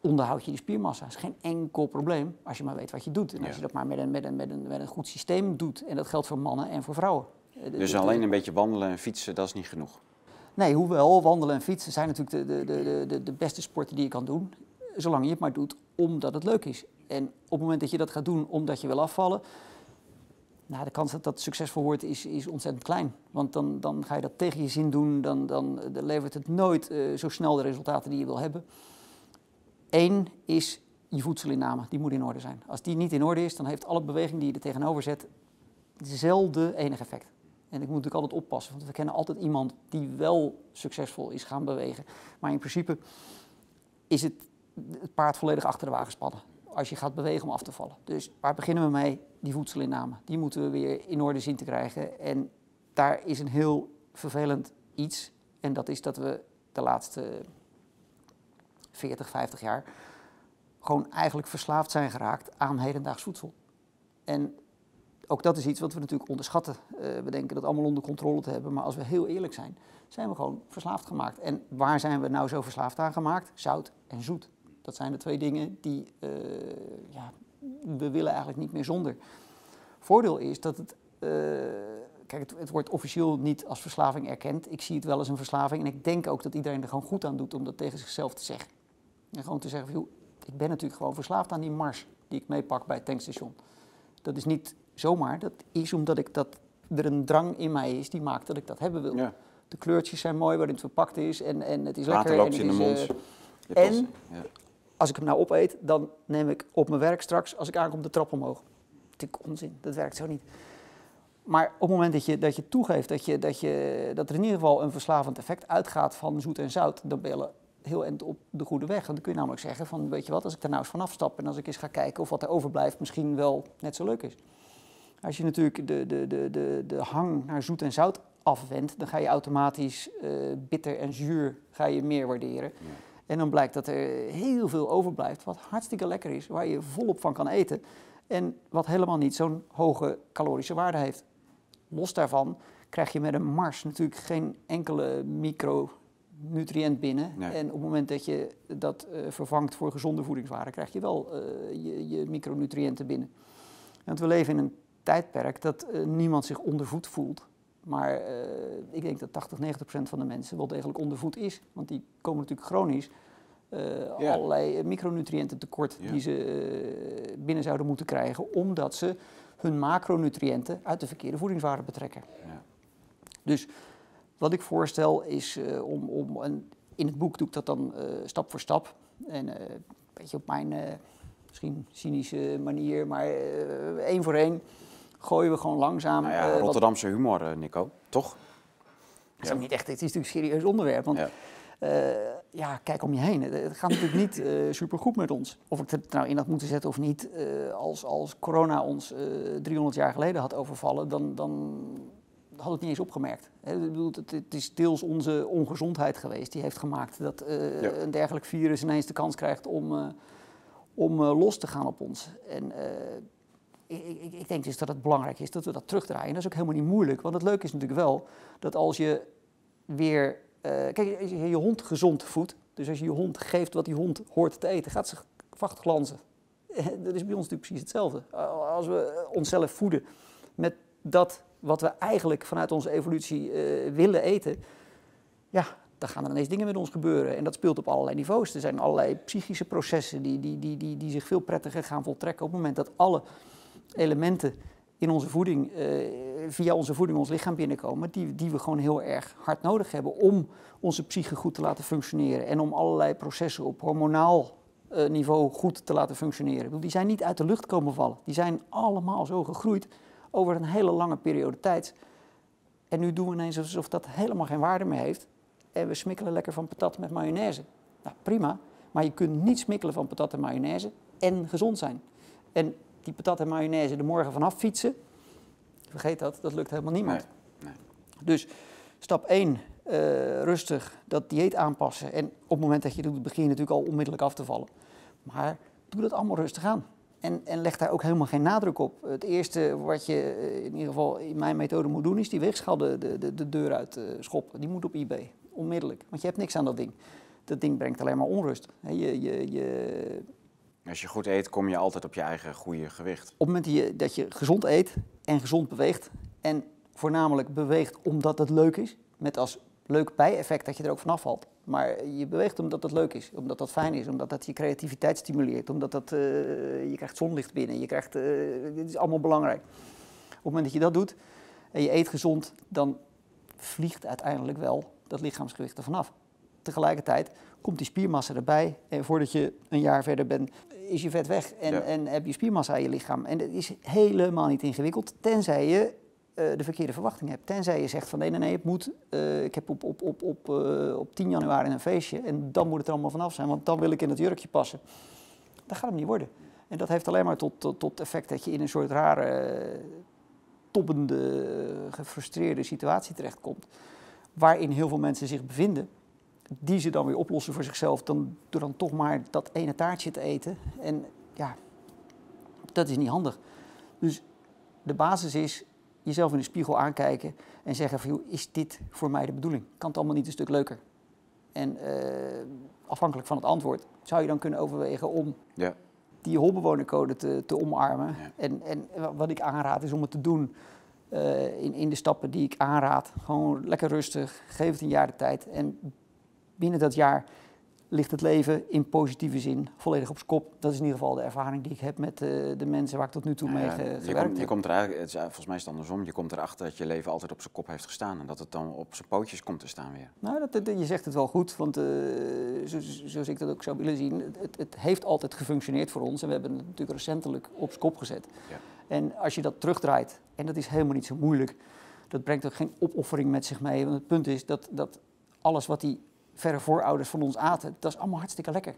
onderhoud je die spiermassa. Dat is geen enkel probleem als je maar weet wat je doet. En als Ja. je dat maar met een, met, een, met, een, met een goed systeem doet. En dat geldt voor mannen en voor vrouwen. Eh, Dus alleen een beetje wandelen en fietsen, dat is niet genoeg. Nee, hoewel wandelen en fietsen zijn natuurlijk de, de, de, de- beste sporten die je kan doen. Zolang je het maar doet omdat het leuk is. En op het moment dat je dat gaat doen omdat je wil afvallen, nou, de kans dat dat succesvol wordt is, is ontzettend klein. Want dan, dan ga je dat tegen je zin doen, dan, dan, dan levert het nooit eh, zo snel de resultaten die je wil hebben. Eén is je voedselinname, die moet in orde zijn. Als die niet in orde is, dan heeft alle beweging die je er tegenover zet zelden enig effect. En ik moet natuurlijk altijd oppassen, want we kennen altijd iemand die wel succesvol is gaan bewegen. Maar in principe is het, het paard volledig achter de wagen spannen als je gaat bewegen om af te vallen. Dus waar beginnen we mee? Die voedselinname. Die moeten we weer in orde zien te krijgen. En daar is een heel vervelend iets. En dat is dat we de laatste 40, 50 jaar gewoon eigenlijk verslaafd zijn geraakt aan hedendaags voedsel. En ook dat is iets wat we natuurlijk onderschatten. Eh, we denken dat allemaal onder controle te hebben, maar als we heel eerlijk zijn, zijn we gewoon verslaafd gemaakt. En waar zijn we nou zo verslaafd aan gemaakt? Zout en zoet. Dat zijn de twee dingen die eh, ja, we willen eigenlijk niet meer zonder. Voordeel is dat het, eh, kijk, het, wordt officieel niet als verslaving erkend. Ik zie het wel als een verslaving en ik denk ook dat iedereen er gewoon goed aan doet om dat tegen zichzelf te zeggen. En gewoon te zeggen, joh, ik ben natuurlijk gewoon verslaafd aan die mars die ik meepak bij het tankstation. Dat is niet zomaar, dat is omdat ik dat, er een drang in mij is die maakt dat ik dat hebben wil. Ja. De kleurtjes zijn mooi waarin het verpakt is en, en het is lekker. loopt en in de mond. eh, en- ja. als ik hem nou opeet, dan neem ik op mijn werk straks, als ik aankom, de trap omhoog. Natuurlijk onzin, dat werkt zo niet. Maar op het moment dat je, dat je toegeeft dat, je, dat, je, dat er in ieder geval een verslavend effect uitgaat van zoet en zout, dan ben je heel eind op de goede weg. Want dan kun je namelijk zeggen van, weet je wat, als ik er nou eens vanaf stap en als ik eens ga kijken of wat er overblijft misschien wel net zo leuk is. Als je natuurlijk de, de, de, de, de hang naar zoet en zout afwendt, dan ga je automatisch eh, bitter en zuur ga je meer waarderen. Ja. En dan blijkt dat er heel veel overblijft, wat hartstikke lekker is, waar je volop van kan eten. En wat helemaal niet zo'n hoge calorische waarde heeft. Los daarvan krijg je met een mars natuurlijk geen enkele micronutriënt binnen. Nee. En op het moment dat je dat eh, vervangt voor gezonde voedingswaarden, krijg je wel eh, je, je micronutriënten binnen. Want we leven in een tijdperk dat eh, niemand zich ondervoed voelt. Maar eh, ik denk dat 80, 90 procent van de mensen wel degelijk ondervoed is. Want die komen natuurlijk chronisch eh, allerlei micronutriënten tekort die ze binnen zouden moeten krijgen. Omdat ze hun macronutriënten uit de verkeerde voedingswaarden betrekken. Ja. Dus wat ik voorstel is om, om en in het boek doe ik dat dan stap voor stap. En een beetje op mijn misschien cynische manier, maar eh, één voor één gooien we gewoon langzaam. Nou ja, eh, wat- Rotterdamse humor, eh, Nico. Toch? het is ook niet echt, het is natuurlijk een serieus onderwerp. Want Ja. ja. kijk om je heen. Het, gaat natuurlijk niet eh supergoed met ons. Of ik het nou in had moeten zetten of niet. eh, als, als corona ons eh 300 jaar geleden had overvallen, dan, dan had het niet eens opgemerkt. Ik bedoel, het, het is deels onze ongezondheid geweest die heeft gemaakt dat eh, Ja. een dergelijk virus ineens de kans krijgt om, eh, om eh, los te gaan op ons. En eh, ik, ik, ik denk dus dat het belangrijk is dat we dat terugdraaien. En dat is ook helemaal niet moeilijk, want het leuke is natuurlijk wel dat als je weer. eh, kijk, als je je hond gezond voedt, dus als je je hond geeft wat die hond hoort te eten, gaat ze vacht glanzen. Eh, Dat is bij ons natuurlijk precies hetzelfde. Als we onszelf voeden met dat wat we eigenlijk vanuit onze evolutie eh, willen eten, ja, dan gaan er ineens dingen met ons gebeuren. En dat speelt op allerlei niveaus. Er zijn allerlei psychische processen die, die, die, die zich veel prettiger gaan voltrekken op het moment dat alle elementen in onze voeding, eh, via onze voeding ons lichaam binnenkomen, die, die we gewoon heel erg hard nodig hebben om onze psyche goed te laten functioneren en om allerlei processen op hormonaal eh, niveau goed te laten functioneren. Die zijn niet uit de lucht komen vallen. Die zijn allemaal zo gegroeid over een hele lange periode tijd. En nu doen we ineens alsof dat helemaal geen waarde meer heeft. En we smikkelen lekker van patat met mayonaise. Nou, prima. Maar je kunt niet smikkelen van patat en mayonaise en gezond zijn. En die patat en mayonaise de morgen vanaf fietsen, vergeet dat, dat lukt helemaal niemand. Nee, nee. Dus stap 1, rustig dat dieet aanpassen. En op het moment dat je doet, begin je natuurlijk al onmiddellijk af te vallen. Maar doe dat allemaal rustig aan. En, en leg daar ook helemaal geen nadruk op. Het eerste wat je eh, in ieder geval in mijn methode moet doen, is die weegschaal de, de, de deur uit uh, schoppen. Die moet op eBay, onmiddellijk. Want je hebt niks aan dat ding. Dat ding brengt alleen maar onrust. Je, je, je... Als je goed eet, kom je altijd op je eigen goede gewicht. Op het moment dat je, dat je gezond eet en gezond beweegt, en voornamelijk beweegt omdat het leuk is, met als leuk bijeffect dat je er ook vanaf valt. Maar je beweegt omdat het leuk is, omdat dat fijn is, omdat dat je creativiteit stimuleert, omdat dat, uh, je krijgt zonlicht binnen, je krijgt, uh, dit is allemaal belangrijk. Op het moment dat je dat doet en je eet gezond, dan vliegt uiteindelijk wel dat lichaamsgewicht er vanaf. Tegelijkertijd komt die spiermassa erbij en voordat je een jaar verder bent, is je vet weg en, en heb je spiermassa in je lichaam. En dat is helemaal niet ingewikkeld, tenzij je uh, de verkeerde verwachting hebt. Tenzij je zegt van nee, nee, nee, het moet, uh, ik heb op, op, op, op, uh, op 10 januari een feestje en dan moet het er allemaal vanaf zijn, want dan wil ik in het jurkje passen. Dat gaat hem niet worden. En dat heeft alleen maar tot, tot, tot effect dat je in een soort rare, tobbende, gefrustreerde situatie terechtkomt. Waarin heel veel mensen zich bevinden. Die ze dan weer oplossen voor zichzelf dan, door dan toch maar dat ene taartje te eten. En ja, dat is niet handig. Dus de basis is jezelf in de spiegel aankijken en zeggen van, joh, is dit voor mij de bedoeling? Kan het allemaal niet een stuk leuker? En uh, afhankelijk van het antwoord zou je dan kunnen overwegen om ja. die holbewonercode te, te omarmen. Ja. En, en wat ik aanraad is om het te doen uh, in, in de stappen die ik aanraad. Gewoon lekker rustig, geef het een jaar de tijd. En binnen dat jaar ligt het leven in positieve zin volledig op zijn kop. Dat is in ieder geval de ervaring die ik heb met uh, de mensen waar ik tot nu toe mee gewerkt je komt, je komt er eigenlijk, het is, volgens mij is het andersom, je komt erachter dat je leven altijd op zijn kop heeft gestaan en dat het dan op zijn pootjes komt te staan weer. Nou, dat, je zegt het wel goed, want uh, zoals ik dat ook zou willen zien, het, het, heeft altijd gefunctioneerd voor ons en we hebben het natuurlijk recentelijk op zijn kop gezet. Ja. En als je dat terugdraait, en dat is helemaal niet zo moeilijk, dat brengt ook geen opoffering met zich mee, want het punt is dat, dat alles wat die verre voorouders van ons aten. Dat is allemaal hartstikke lekker.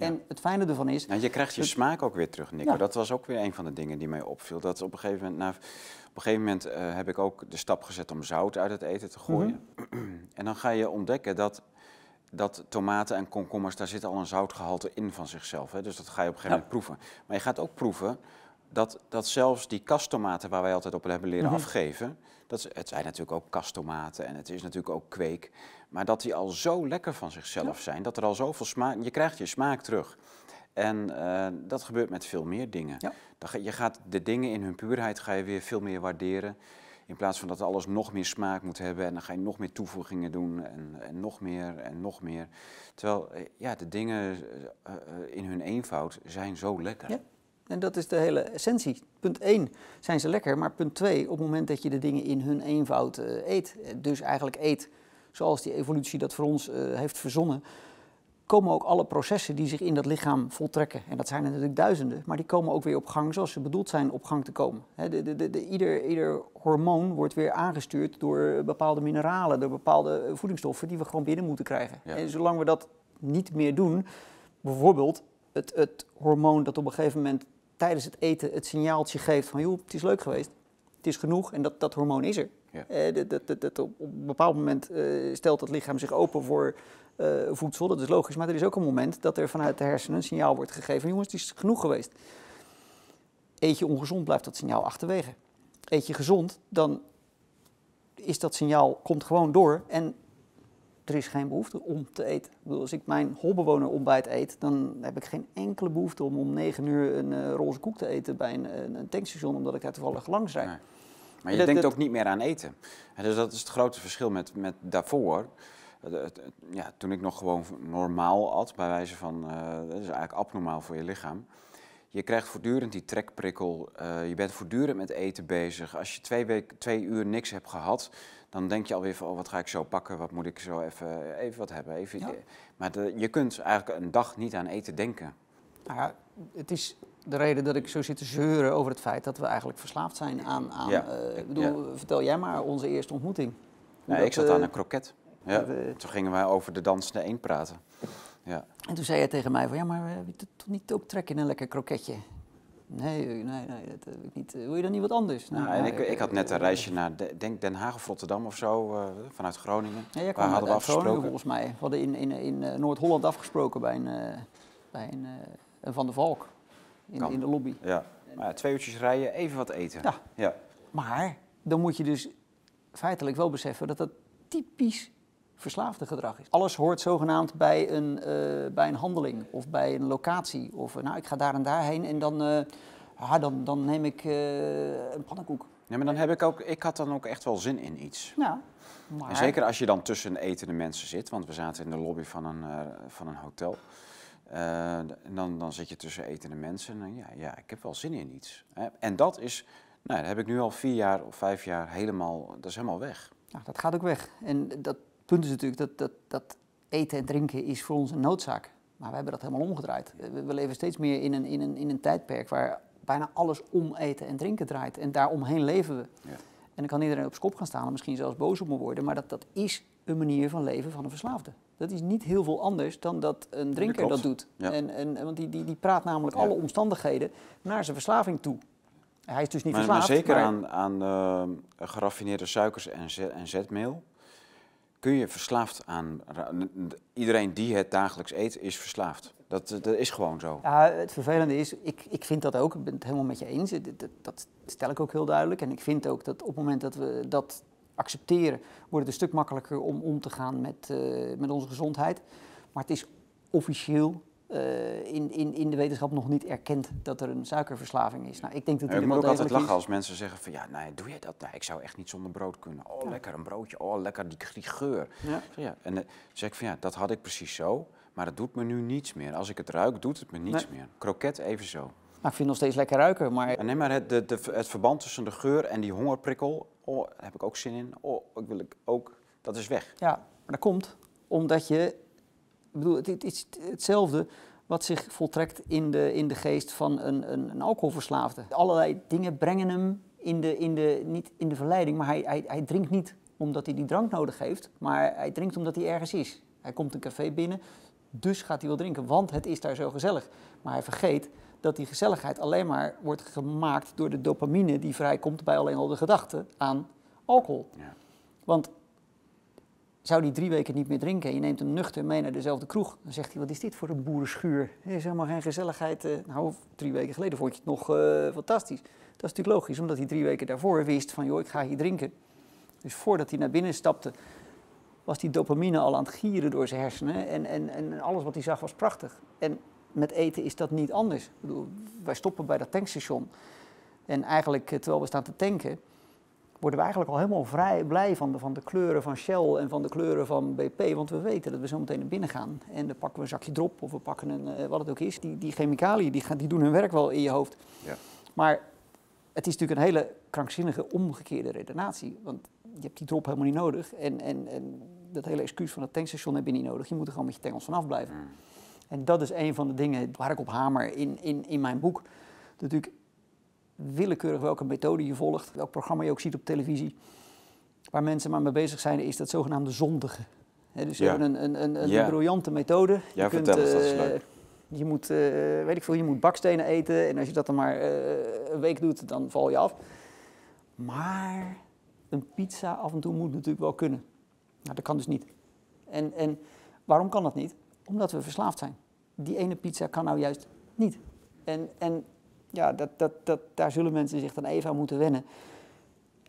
En het fijne ervan is... Nou, je krijgt je smaak ook weer terug, Nico. Dat was ook weer een van de dingen die mij opviel. Dat op een gegeven moment, nou, op een gegeven moment uh, heb ik ook de stap gezet om zout uit het eten te gooien. Mhm. En dan ga je ontdekken dat, dat tomaten en komkommers, daar zit al een zoutgehalte in van zichzelf. Hè? Dus dat ga je op een gegeven moment proeven. Maar je gaat ook proeven dat, dat zelfs die kasttomaten waar wij altijd op hebben leren mhm. afgeven... Dat, het zijn natuurlijk ook kasttomaten en het is natuurlijk ook kweek. Maar dat die al zo lekker van zichzelf zijn, dat er al zoveel smaak... Je krijgt je smaak terug. En uh, dat gebeurt met veel meer dingen. Ja. Je gaat de dingen in hun puurheid ga je weer veel meer waarderen. In plaats van dat alles nog meer smaak moet hebben en dan ga je nog meer toevoegingen doen en, en nog meer en nog meer. Terwijl eh, ja, de dingen uh, in hun eenvoud zijn zo lekker. Ja. En dat is de hele essentie. Punt 1 zijn ze lekker, maar punt 2, op het moment dat je de dingen in hun eenvoud uh, eet, dus eigenlijk eet zoals die evolutie dat voor ons uh, heeft verzonnen, komen ook alle processen die zich in dat lichaam voltrekken. En dat zijn er natuurlijk duizenden, maar die komen ook weer op gang zoals ze bedoeld zijn op gang te komen. De, de, de, ieder, ieder hormoon wordt weer aangestuurd door bepaalde mineralen, door bepaalde voedingsstoffen die we gewoon binnen moeten krijgen. Ja. En zolang we dat niet meer doen, bijvoorbeeld het, het hormoon dat op een gegeven moment tijdens het eten het signaaltje geeft van joh, het is leuk geweest, het is genoeg en dat, dat hormoon is er. Ja. Eh, dat, dat, dat, op een bepaald moment uh, stelt het lichaam zich open voor uh, voedsel, dat is logisch, maar er is ook een moment dat er vanuit de hersenen een signaal wordt gegeven, jongens, het is genoeg geweest. Eet je ongezond, blijft dat signaal achterwege. Eet je gezond, dan is dat signaal, komt gewoon door en er is geen behoefte om te eten. Bedoel, als ik mijn holbewoner ontbijt eet, dan heb ik geen enkele behoefte om om negen uur een uh, roze koek te eten bij een, een, tankstation, omdat ik daar toevallig langs rijd. Nee. Maar je denkt ook niet meer aan eten. dus dat is het grote verschil met, met daarvoor. Ja, toen ik nog gewoon normaal at, bij wijze van, uh, dat is eigenlijk abnormaal voor je lichaam. Je krijgt voortdurend die trekprikkel, uh, je bent voortdurend met eten bezig. Als je twee, week, twee uur niks hebt gehad, dan denk je alweer van, oh, wat ga ik zo pakken, wat moet ik zo even, even wat hebben. Even, Maar de, je kunt eigenlijk een dag niet aan eten denken. Nou ja, het is de reden dat ik zo zit te zeuren over het feit dat we eigenlijk verslaafd zijn aan... aan ja. Uh, ik bedoel, vertel jij maar onze eerste ontmoeting. Nee, ik zat aan een kroket. Ja. Toen gingen wij over de dansende één praten. Ja. En toen zei jij tegen mij van, ja, maar we toch niet ook trek in een lekker kroketje? Nee, nee, nee, dat heb ik niet. Wil je dan niet wat anders? Nou, en ik, ik had net een reisje naar denk Den Haag of Rotterdam of zo, uh, vanuit Groningen. Ja, jij kwam hadden we afgesproken. Groningen volgens mij. We hadden in, in, in Noord-Holland afgesproken bij een, uh, bij een, Van der Valk. in, in de lobby. Ja. Maar ja, twee uurtjes rijden, even wat eten. Ja. ja. Maar dan moet je dus feitelijk wel beseffen dat dat typisch verslaafde gedrag is. Alles hoort zogenaamd bij een, eh, bij een handeling of bij een locatie. Of eh, nou, ik ga daar en daarheen en dan, ah, dan, dan neem ik een pannenkoek. Ja, maar dan heb ik ook, ik had dan ook echt wel zin in iets. Nou, maar... En zeker als je dan tussen etende mensen zit, want we zaten in de lobby van een, van een hotel. En dan, dan zit je tussen etende mensen en ja, ja, ik heb wel zin in iets. En dat is, nou, dat heb ik nu al vier jaar of vijf jaar helemaal, dat is helemaal weg. Nou, dat gaat ook weg. En dat punt is natuurlijk dat, dat, dat eten en drinken is voor ons een noodzaak. Maar we hebben dat helemaal omgedraaid. We, leven steeds meer in een, in, een, in een tijdperk waar bijna alles om eten en drinken draait. En daaromheen leven we. Ja. En dan kan iedereen op kop gaan staan en misschien zelfs boos op me worden. Maar dat, dat is een manier van leven van een verslaafde. Dat is niet heel veel anders dan dat een drinker dat doet. Ja. En, en, want die, die, die praat namelijk Ja. alle omstandigheden naar zijn verslaving toe. Hij is dus niet Maar, maar verslaafd. zeker maar- aan, aan eh, geraffineerde suikers en, zet, en zetmeel kun je verslaafd aan. Iedereen die het dagelijks eet, is verslaafd. Dat, dat is gewoon zo. Ja, het vervelende is, ik, ik vind dat ook, ik ben het helemaal met je eens. Dat stel ik ook heel duidelijk. En ik vind ook dat op het moment dat we dat accepteren, wordt het een stuk makkelijker om om te gaan met, eh, met onze gezondheid. Maar het is officieel eh, in, in, in de wetenschap nog niet erkend dat er een suikerverslaving is. Nou, ik denk dat Ja, ik moet ook altijd lachen is. als mensen zeggen van ja, nee, doe je dat? Nee, ik zou echt niet zonder brood kunnen. Oh, Ja. lekker een broodje. Oh, lekker die, die geur. Ja. Zeg, Ja. En dan zeg ik van ja, dat had ik precies zo. Maar dat doet me nu niets meer. Als ik het ruik, doet het me niets meer. Kroket evenzo. Nou, ik vind het nog steeds lekker ruiken, maar nee, maar het, de, de, het verband tussen de geur en die hongerprikkel, oh, daar heb ik ook zin in. Oh, ik wil ik ook, dat is weg. Ja, maar dat komt omdat je, bedoel, het, is hetzelfde wat zich voltrekt in de, in de geest van een, een, een alcoholverslaafde. Allerlei dingen brengen hem in de, in de, niet in de verleiding, maar hij, hij, hij drinkt niet omdat hij die drank nodig heeft, maar hij drinkt omdat hij ergens is. Hij komt een café binnen, dus gaat hij wel drinken, want het is daar zo gezellig. Maar hij vergeet dat die gezelligheid alleen maar wordt gemaakt door de dopamine die vrijkomt bij alleen al de gedachte aan alcohol. Ja. Want zou die drie weken niet meer drinken en je neemt hem nuchter mee naar dezelfde kroeg, dan zegt hij, wat is dit voor een boerenschuur? Er is helemaal geen gezelligheid. eh. nou, drie weken geleden vond je het nog eh, fantastisch. Dat is natuurlijk logisch, omdat hij drie weken daarvoor wist van, joh, ik ga hier drinken. Dus voordat hij naar binnen stapte, was die dopamine al aan het gieren door zijn hersenen en, en, en alles wat hij zag was prachtig. En met eten is dat niet anders. Ik bedoel, wij stoppen bij dat tankstation en eigenlijk, eh, terwijl we staan te tanken, worden we eigenlijk al helemaal vrij blij van de, van de kleuren van Shell en van de kleuren van BP. Want we weten dat we zo meteen naar binnen gaan. En dan pakken we een zakje drop of we pakken een, eh, wat het ook is. Die, die chemicaliën die, gaan, die doen hun werk wel in je hoofd. Ja. Maar het is natuurlijk een hele krankzinnige omgekeerde redenatie. Want je hebt die drop helemaal niet nodig. En, en, en dat hele excuus van het tankstation heb je niet nodig. Je moet er gewoon met je tengels vanaf blijven. Mm. En dat is een van de dingen waar ik op hamer in, in, in mijn boek. Natuurlijk willekeurig welke methode je volgt, welk programma je ook ziet op televisie. Waar mensen maar mee bezig zijn, is dat zogenaamde zondige. Dus ze Ja. hebben een, een, een, een Ja. briljante methode. Ja, vertel eens, dat is eh, leuk. Je moet, eh, weet ik veel, je moet bakstenen eten. En als je dat dan maar eh, een week doet, dan val je af. Maar een pizza af en toe moet natuurlijk wel kunnen. Nou, dat kan dus niet. En, en waarom kan dat niet? Omdat we verslaafd zijn. Die ene pizza kan nou juist niet. En, en ja, dat, dat, dat, daar zullen mensen zich dan even aan moeten wennen.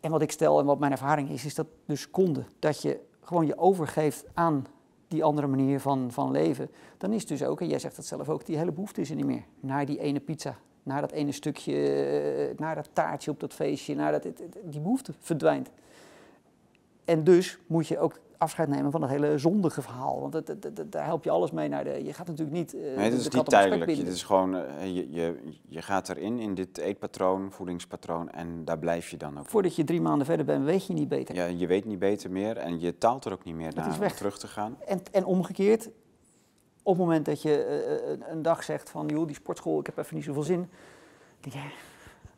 En wat ik stel en wat mijn ervaring is, is dat de seconde dat je gewoon je overgeeft aan die andere manier van, van leven, dan is dus ook, en jij zegt dat zelf ook, die hele behoefte is er niet meer. Naar die ene pizza, naar dat ene stukje, eh, naar dat taartje op dat feestje, naar dat, die behoefte verdwijnt. En dus moet je ook afscheid nemen van dat hele zondige verhaal. Want dat, dat, dat- daar help je alles mee naar de... Je gaat natuurlijk niet... eh, Nee, het is niet tijdelijk. is gewoon, eh, je, je, je gaat erin, in dit eetpatroon, voedingspatroon, en daar blijf je dan ook. Voordat je drie maanden verder bent, weet je niet beter. Ja, je weet niet beter meer en je taalt er ook niet meer naar om terug te gaan. En, en omgekeerd, op het moment dat je eh, een, een dag zegt van... joh, die sportschool, ik heb even niet zoveel zin. Dan denk je,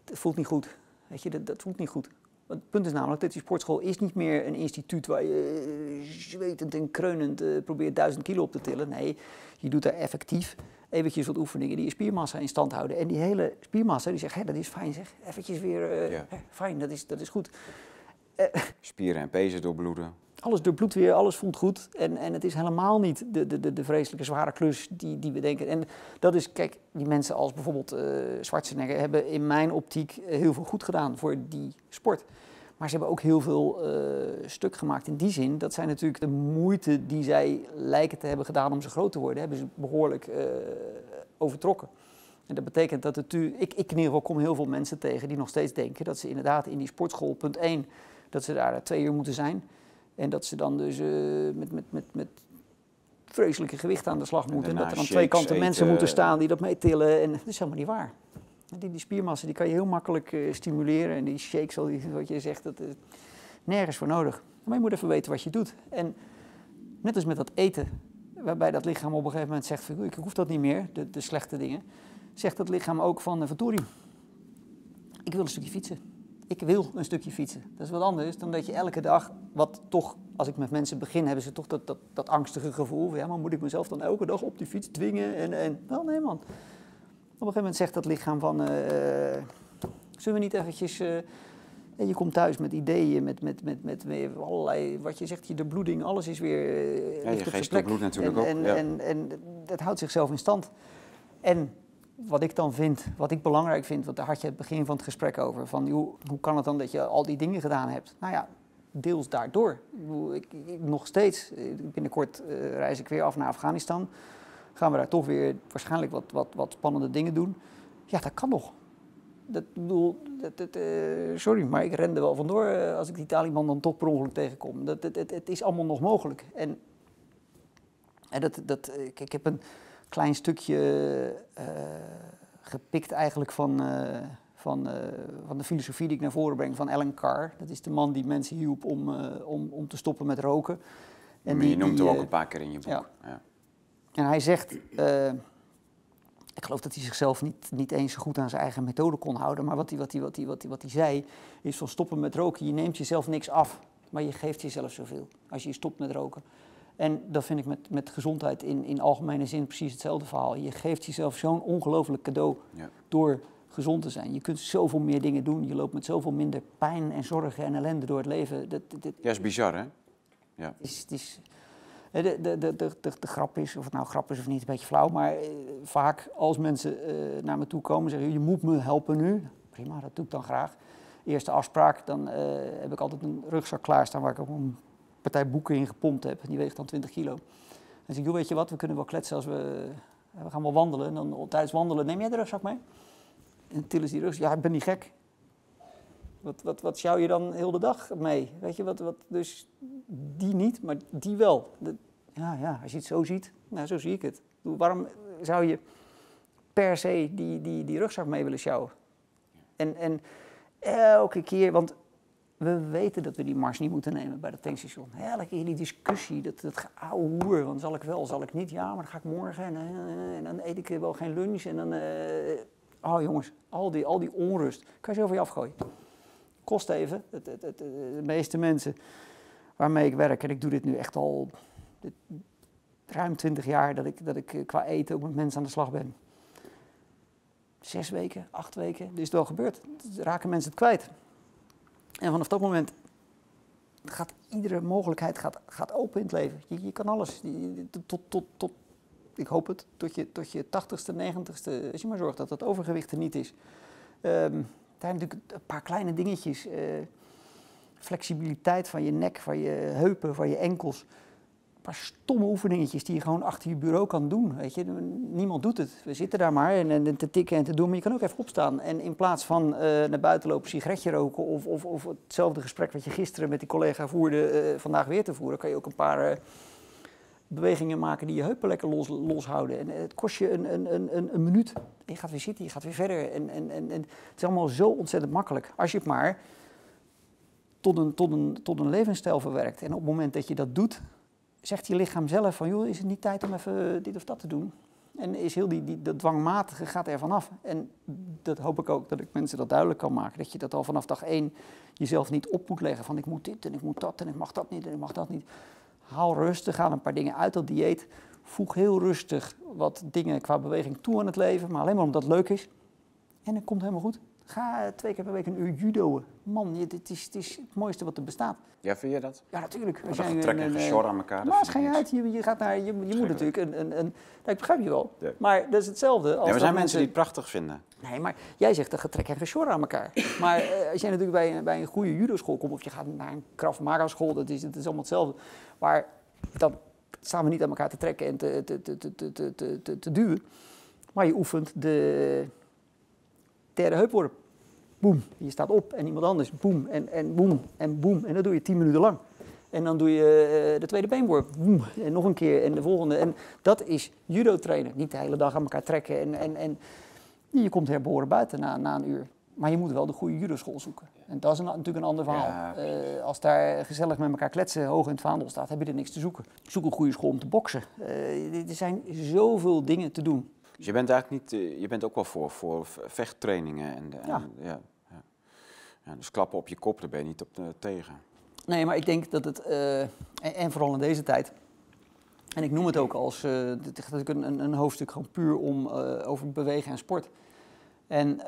het voelt niet goed. Weet je, dat, dat voelt niet goed. Want Het punt is namelijk dat die sportschool is niet meer een instituut waar je eh, zwetend en kreunend eh, probeert duizend kilo op te tillen. Nee, je doet daar effectief eventjes wat oefeningen die je spiermassa in stand houden. En die hele spiermassa, die zegt, hé, dat is fijn zeg. Eventjes weer, eh, Ja. hè, fijn, dat is, dat is goed. Spieren en pezen doorbloeden. Alles doorbloedt weer, alles voelt goed. En, en het is helemaal niet de, de, de, vreselijke zware klus die, die we denken. En dat is, kijk, die mensen als bijvoorbeeld uh, Schwarzenegger hebben in mijn optiek heel veel goed gedaan voor die sport. Maar ze hebben ook heel veel uh, stuk gemaakt in die zin. Dat zijn natuurlijk de moeite die zij lijken te hebben gedaan om zo groot te worden, hebben ze behoorlijk uh, overtrokken. En dat betekent dat het ik, ik in ieder geval kom heel veel mensen tegen die nog steeds denken dat ze inderdaad in die sportschool, punt 1, dat ze daar twee uur moeten zijn. En dat ze dan dus uh, met, met, met, met vreselijke gewicht aan de slag moeten. En dat er aan twee kanten mensen moeten staan die dat meetillen. En dat is helemaal niet waar. Die, die spiermassa die kan je heel makkelijk uh, stimuleren. En die shakes, wat je zegt, dat is nergens voor nodig. Maar je moet even weten wat je doet. En net als met dat eten, waarbij dat lichaam op een gegeven moment zegt: ik hoef dat niet meer, de, de slechte dingen. Zegt dat lichaam ook van: Vertorie, ik wil een stukje fietsen ik wil een stukje fietsen. Dat is wat anders dan dat je elke dag, wat toch, als ik met mensen begin, hebben ze toch dat, dat, dat angstige gevoel. Ja, maar moet ik mezelf dan elke dag op die fiets dwingen? En, en wel, nee man. Op een gegeven moment zegt dat lichaam van, uh, zullen we niet eventjes... Uh, en je komt thuis met ideeën, met, met, met, met, met allerlei, wat je zegt, je de bloeding, alles is weer... Uh, ja, je geest bloed natuurlijk en, ook. En, ja. en, en, dat houdt zichzelf in stand. En wat ik dan vind, wat ik belangrijk vind, want daar had je het begin van het gesprek over. Van hoe, hoe kan het dan dat je al die dingen gedaan hebt? Nou ja, deels daardoor. Ik, ik, nog steeds, binnenkort uh, reis ik weer af naar Afghanistan. Gaan we daar toch weer waarschijnlijk wat, wat, wat spannende dingen doen. Ja, dat kan nog. Dat, bedoel, dat, uh, sorry, maar ik rende wel vandoor als ik die Taliban dan toch per ongeluk tegenkom. Dat, het, het is allemaal nog mogelijk. En, en dat, dat, ik, ik heb een klein stukje uh, gepikt eigenlijk van, uh, van, uh, van de filosofie die ik naar voren breng van Alan Carr. Dat is de man die mensen hielp om, om, om te stoppen met roken. En die, je noemt hem ook een paar keer in je boek. Ja. Ja. En hij zegt, ik geloof dat hij zichzelf niet, niet eens zo goed aan zijn eigen methode kon houden, maar wat hij, wat hij, wat hij, wat hij, wat hij zei is van stoppen met roken. Je neemt jezelf niks af, maar je geeft jezelf zoveel als je stopt met roken. En dat vind ik met, met gezondheid in, in algemene zin precies hetzelfde verhaal. Je geeft jezelf zo'n ongelooflijk cadeau Ja. door gezond te zijn. Je kunt zoveel meer dingen doen. Je loopt met zoveel minder pijn en zorgen en ellende door het leven. Dat, dat, Ja, is bizar, hè? is, het is, de, de, de, de, de, grap is, of het nou grap is of niet, een beetje flauw. Maar eh, vaak als mensen eh, naar me toe komen en zeggen, je moet me helpen nu. Prima, dat doe ik dan graag. Eerste afspraak, dan eh, heb ik altijd een rugzak klaarstaan waar ik een partij boeken in gepompt heb. Die weegt dan 20 kilo. En zeg ik, joh, weet je wat, we kunnen wel kletsen als we... We gaan wel wandelen. En dan tijdens wandelen, neem jij de rugzak mee? En tillen ze die rugzak. Ja, ik ben niet gek. Wat, wat, wat sjouw je dan heel de dag mee? Weet je, wat, wat, dus die niet, maar die wel. Ja, ja, als je het zo ziet, nou, zo zie ik het. Waarom zou je per se die, die, die rugzak mee willen sjouwen? En, en elke keer, want we weten dat we die mars niet moeten nemen bij dat tankstation. Elke keer die discussie, dat, dat hoer, want zal ik wel, zal ik niet? Ja, maar dan ga ik morgen en, en, dan eet ik wel geen lunch en dan... Uh, oh jongens, al die, al die onrust, kan je zo van je afgooien. Kost even, het, het, de meeste mensen waarmee ik werk, en ik doe dit nu echt al ruim twintig jaar, dat ik, dat ik qua eten ook met mensen aan de slag ben. Zes weken, acht weken, dit is het wel gebeurd. Raken mensen het kwijt. En vanaf dat moment gaat iedere mogelijkheid gaat, gaat open in het leven. Je, je kan alles. Tot, tot, tot, ik hoop het, tot je, tot je tachtigste, negentigste, als je maar zorgt dat dat overgewicht er niet is. Um, er zijn natuurlijk een paar kleine dingetjes. Uh, flexibiliteit van je nek, van je heupen, van je enkels. Paar stomme oefeningetjes die je gewoon achter je bureau kan doen. Weet je? Niemand doet het. We zitten daar maar en, te tikken en te doen. Maar je kan ook even opstaan. En in plaats van uh, naar buiten lopen, sigaretje roken... Of, of, of, hetzelfde gesprek wat je gisteren met die collega voerde... Uh, vandaag weer te voeren, kan je ook een paar uh, bewegingen maken... die je heupen lekker los, loshouden. En het kost je een, een, een, een minuut. Je gaat weer zitten, je gaat weer verder. En, en, en, en het is allemaal zo ontzettend makkelijk. Als je het maar tot een, tot, een, tot een levensstijl verwerkt. En op het moment dat je dat doet zegt je lichaam zelf van, joh, is het niet tijd om even dit of dat te doen? En is heel die, die, dat dwangmatige gaat er vanaf. En dat hoop ik ook dat ik mensen dat duidelijk kan maken. Dat je dat al vanaf dag één jezelf niet op moet leggen. Van ik moet dit en ik moet dat en ik mag dat niet en ik mag dat niet. Haal rustig, haal een paar dingen uit dat dieet. Voeg heel rustig wat dingen qua beweging toe aan het leven. Maar alleen maar omdat het leuk is. En het komt helemaal goed. Ga twee keer per week een uur judoën. Man, je, dit is, het is het mooiste wat er bestaat. Ja, vind je dat? Ja, natuurlijk. Als jij trek en gesjor aan elkaar. Maar ga je uit, je, je gaat naar, je, je moet natuurlijk een, een, een, nou, ik begrijp je wel. Ja. Maar dat is hetzelfde. Als ja, er zijn mensen die het prachtig vinden. Nee, maar jij zegt dat getrek en gesjor aan elkaar. maar uh, als jij natuurlijk bij, bij een goede judo-school komt, of je gaat naar een Krav Maga school, dat is, dat is allemaal hetzelfde. Maar dan staan we niet aan elkaar te trekken en te, te, te, te, te, te, te, te duwen. Maar je oefent de derde heupworp. Boem. Je staat op en iemand anders. Boem. En, en boem. En boem. En dat doe je tien minuten lang. En dan doe je uh, de tweede beenworp. Boem. En nog een keer. En de volgende. En dat is judo trainen. Niet de hele dag aan elkaar trekken. En, en, en je komt herboren buiten na, na een uur. Maar je moet wel de goede judoschool zoeken. En dat is een, natuurlijk een ander verhaal. Ja, uh, als daar gezellig met elkaar kletsen hoog in het vaandel staat, heb je er niks te zoeken. Zoek een goede school om te boksen. Uh, er zijn zoveel dingen te doen. Dus je bent eigenlijk niet, uh, je bent ook wel voor, voor vechttrainingen. En, ja. En, ja, ja. ja. Dus klappen op je kop, daar ben je niet op tegen. Nee, maar ik denk dat het, en, en, vooral in deze tijd, en ik noem het ook als, dit is natuurlijk een, een, hoofdstuk gewoon puur om, over bewegen en sport. En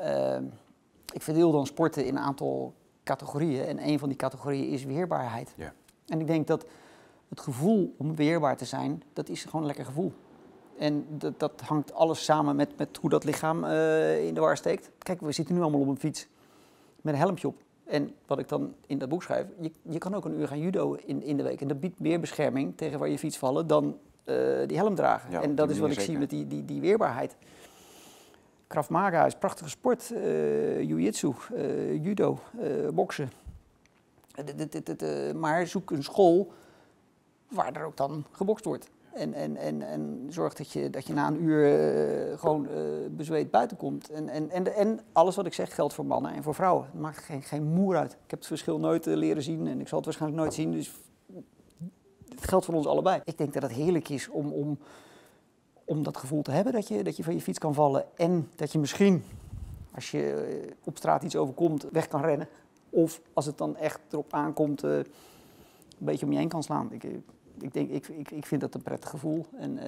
ik verdeel dan sporten in een aantal categorieën. En een van die categorieën is weerbaarheid. Ja. En ik denk dat het gevoel om weerbaar te zijn, dat is gewoon een lekker gevoel. En dat, dat hangt alles samen met, met hoe dat lichaam uh, in de war steekt. Kijk, we zitten nu allemaal op een fiets met een helmpje op. En wat ik dan in dat boek schrijf, je, je kan ook een uur gaan judo in, in de week. En dat biedt meer bescherming tegen waar je fiets vallen dan uh, die helm dragen. Ja, en dat is wat ik zeker. zie met die, die, die weerbaarheid. Krav Maga is prachtige sport, uh, jiu-jitsu, uh, judo, boksen. maar zoek een school waar er ook dan gebokst wordt. En, en, en, en zorg dat je, dat je na een uur gewoon bezweet buiten komt. En, en, en, en alles wat ik zeg geldt voor mannen en voor vrouwen. Het maakt geen, geen moer uit. Ik heb het verschil nooit leren zien en ik zal het waarschijnlijk nooit zien. Dus het geldt voor ons allebei. Ik denk dat het heerlijk is om, om om dat gevoel te hebben dat je, dat je van je fiets kan vallen. En dat je misschien, als je op straat iets overkomt, weg kan rennen. Of als het dan echt erop aankomt, een beetje om je heen kan slaan. Ik, ik, denk, ik, ik, ik vind dat een prettig gevoel. En uh,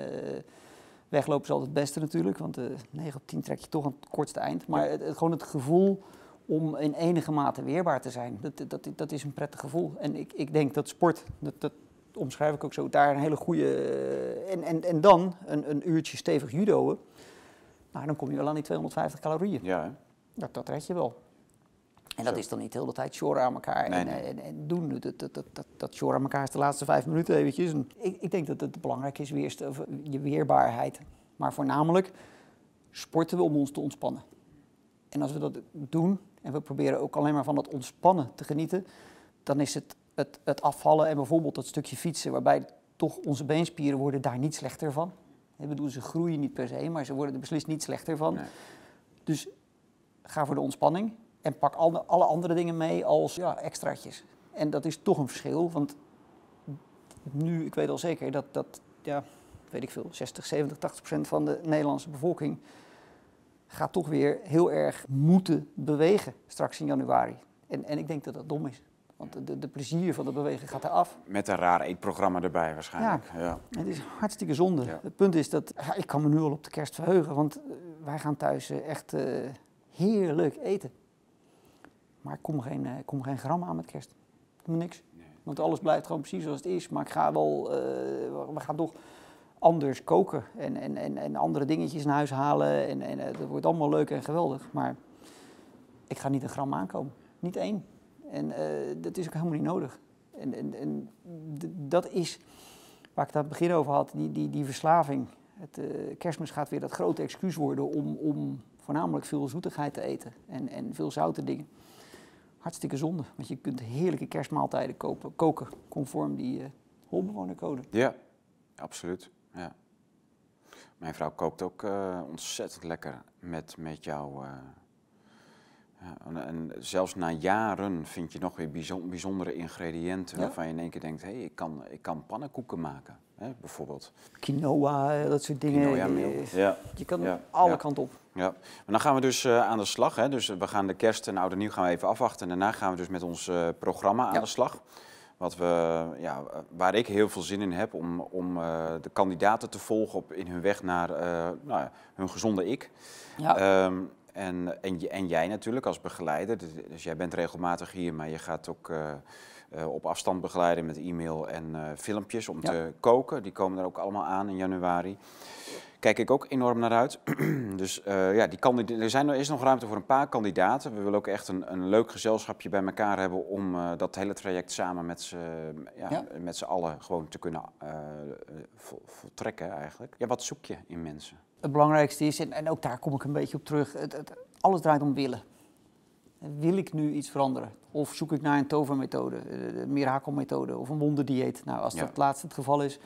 weglopen is altijd het beste natuurlijk, want uh, 9 op 10 trek je toch aan het kortste eind. Maar het, het, gewoon het gevoel om in enige mate weerbaar te zijn, dat, dat, dat is een prettig gevoel. En ik, ik denk dat sport, dat, dat, omschrijf ik ook zo, daar een hele goede... En, en, en dan een, een uurtje stevig judoën. Nou, dan kom je wel aan die 250 calorieën. Ja, hè? Dat, dat red je wel. En dat is dan niet de hele tijd shoren aan elkaar Nee, en, nee. en, en doen. Dat, dat, dat, dat, aan elkaar is de laatste vijf minuten eventjes. En ik, ik denk dat het belangrijk is, weer, of je weerbaarheid. Maar voornamelijk sporten we om ons te ontspannen. En als we dat doen, en we proberen ook alleen maar van dat ontspannen te genieten, dan is het het, het afvallen en bijvoorbeeld dat stukje fietsen, waarbij toch onze beenspieren worden daar niet slechter van. Ik bedoel, ze groeien niet per se, maar ze worden er beslist niet slechter van. Nee. Dus ga voor de ontspanning en pak alle, alle andere dingen mee als ja, extraatjes. En dat is toch een verschil, want nu, ik weet al zeker dat, dat ja, weet ik veel, 60, 70, 80 procent van de Nederlandse bevolking gaat toch weer heel erg moeten bewegen straks in januari. En, en ik denk dat dat dom is. Want de, de plezier van het bewegen gaat eraf. Met een raar eetprogramma erbij waarschijnlijk. Ja. Het is hartstikke zonde. Ja. Het punt is dat ja, ik kan me nu al op de kerst verheugen, want uh, wij gaan thuis uh, echt uh, heerlijk eten. Maar ik kom geen, ik kom geen gram aan met kerst. Helemaal niks. Nee. Want alles blijft gewoon precies zoals het is. Maar ik ga wel, uh, we gaan toch anders koken en, en, en, en andere dingetjes naar huis halen. En, en het wordt allemaal leuk en geweldig. Maar ik ga niet een gram aankomen. Niet één. En uh, dat is ook helemaal niet nodig. En, en, en dat is waar ik het aan het begin over had, die, die, die verslaving. Het, uh, kerstmis gaat weer dat grote excuus worden om, om voornamelijk veel zoetigheid te eten en, en veel zoute dingen. Hartstikke zonde, want je kunt heerlijke kerstmaaltijden kopen, koken conform die uh, holbewonercode. Ja, absoluut. Ja. Mijn vrouw kookt ook uh, ontzettend lekker met, met jouw... Ja, en, en, zelfs na jaren vind je nog weer bijzon, bijzondere ingrediënten ja? waarvan je in één keer denkt, hé, hey, ik, kan, ik kan pannenkoeken maken, hè, bijvoorbeeld. Quinoa, dat soort dingen. Quinoa ja. Je kan ja. alle kanten op. Ja, maar dan gaan we dus uh, aan de slag. Hè? Dus we gaan de kerst en oude nieuw gaan we even afwachten. En daarna gaan we dus met ons uh, programma aan de slag. Wat we, ja, waar ik heel veel zin in heb om, om uh, de kandidaten te volgen op, in hun weg naar nou, hun gezonde ik. Ja. Um, En, en, en jij natuurlijk als begeleider. Dus, dus jij bent regelmatig hier, maar je gaat ook op afstand begeleiden met e-mail en filmpjes om te koken. Die komen er ook allemaal aan in januari kijk ik ook enorm naar uit. dus uh, ja, die er, zijn, er is nog ruimte voor een paar kandidaten. We willen ook echt een, een leuk gezelschapje bij elkaar hebben om uh, dat hele traject samen met z'n ja, met z'n allen gewoon te kunnen uh, voltrekken eigenlijk. Ja, wat zoek je in mensen? Het belangrijkste is, en, en ook daar kom ik een beetje op terug, het, het, alles draait om willen. Wil ik nu iets veranderen? Of zoek ik naar een tovermethode, de mirakelmethode of een wonderdieet? Nou, als dat laatste het geval is,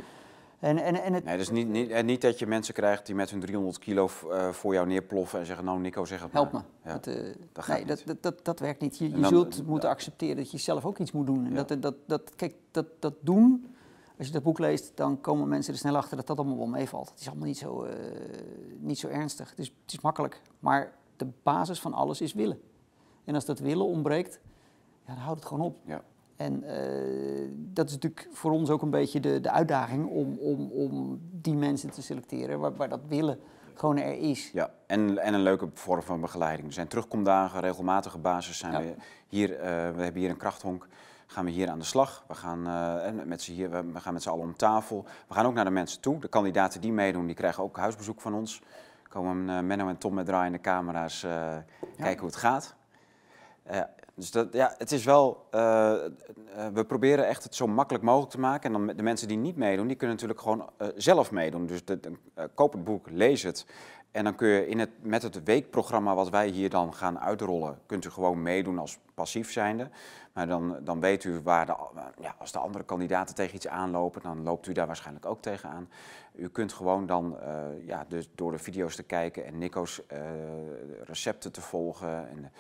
en, en, en het... Nee, dus niet, niet, niet dat je mensen krijgt die met hun 300 kilo uh, voor jou neerploffen en zeggen, nou Nico, zeg het Help me. Ja, dat, uh, dat nee, dat, dat, dat, dat, werkt niet. Je, je zult moeten accepteren dat je zelf ook iets moet doen. En dat, dat, dat, kijk, dat, dat doen, als je dat boek leest, dan komen mensen er snel achter dat dat allemaal wel meevalt. Het is allemaal niet zo, uh, niet zo ernstig. Het is, het is makkelijk. Maar de basis van alles is willen. En als dat willen ontbreekt, ja, dan houdt het gewoon op. Ja. En uh, dat is natuurlijk voor ons ook een beetje de, de uitdaging om, om, om die mensen te selecteren waar, waar dat willen gewoon er is. Ja, en, en een leuke vorm van begeleiding. Er zijn terugkomdagen, regelmatige basis zijn we hier. Uh, we hebben hier een krachthonk. Gaan we hier aan de slag. We gaan, uh, met z'n hier, we gaan met z'n allen om tafel. We gaan ook naar de mensen toe. De kandidaten die meedoen, die krijgen ook huisbezoek van ons. Komen Menno en Tom met draaiende camera's kijken hoe het gaat. Dus dat, ja, het is wel, uh, we proberen echt het zo makkelijk mogelijk te maken. En dan de mensen die niet meedoen, die kunnen natuurlijk gewoon uh, zelf meedoen. Dus de, koop het boek, lees het. En dan kun je in het, met het weekprogramma wat wij hier dan gaan uitrollen, kunt u gewoon meedoen als passief zijnde. Maar dan, dan weet u waar de, ja, als de andere kandidaten tegen iets aanlopen, dan loopt u daar waarschijnlijk ook tegenaan. U kunt gewoon dan ja, dus door de video's te kijken en Nico's recepten te volgen. En,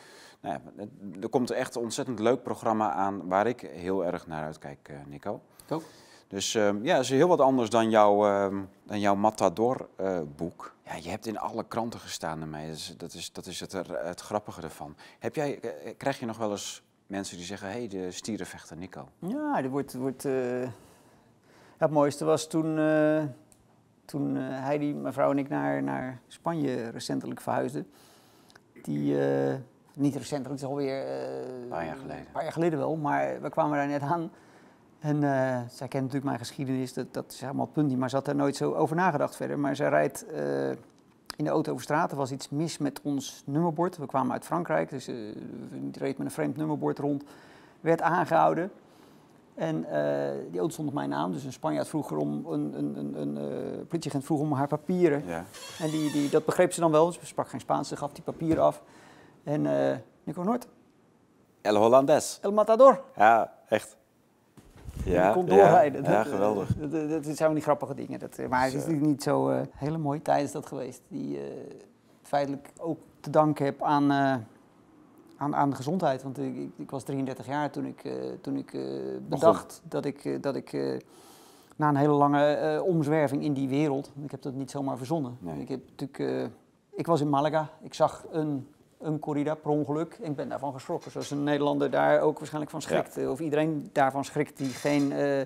nou ja, er komt echt een ontzettend leuk programma aan waar ik heel erg naar uitkijk, uh, Nico. Ook. Dus uh, ja, is heel wat anders dan, jouw uh, dan jouw Matador-boek. ja, je hebt in alle kranten gestaan ermee. Dus dat is, dat is het, het grappige ervan. Heb jij, eh, krijg je nog wel eens mensen die zeggen: hé, hey, de stierenvechter Nico? Ja, er wordt. wordt het mooiste was toen, toen Heidi, mijn vrouw en ik naar, naar Spanje recentelijk verhuisden. Die niet recent, het is alweer... Uh, een paar jaar geleden. Een paar jaar geleden wel, maar we kwamen daar net aan. En uh, zij kent natuurlijk mijn geschiedenis, dat, dat is helemaal het punt niet, maar ze had daar nooit zo over nagedacht verder. Maar zij rijdt uh, in de auto over straat, er was iets mis met ons nummerbord. We kwamen uit Frankrijk, dus uh, reed met een vreemd nummerbord rond, werd aangehouden. En die auto stond op mijn naam, dus een Spanjaard vroeg om, een, een, een, een politieagent vroeg om haar papieren. Ja. En die, die, dat begreep ze dan wel, ze sprak geen Spaans, ze gaf die papieren af. En uh, Nico Noord. El Hollandes. El Matador. Ja, echt. Ja, kon doorrijden. Ja, geweldig. Dat, dat, dat, zijn wel die grappige dingen. Dat, eh, maar het is natuurlijk niet zo uh, hele mooie tijd is dat geweest. Die uh, feitelijk ook te danken heb aan, uh, aan, aan de gezondheid. Want ik, ik, was 33 jaar toen ik, toen ik bedacht dat ik, dat ik na een hele lange omzwerving in die wereld, ik heb dat niet zomaar verzonnen. Nee. Ik, heb natuurlijk, ik was in Malaga, ik zag een een corrida per ongeluk. Ik ben daarvan geschrokken. Zoals een Nederlander daar ook waarschijnlijk van schrikt. Of iedereen daarvan schrikt die, geen, uh,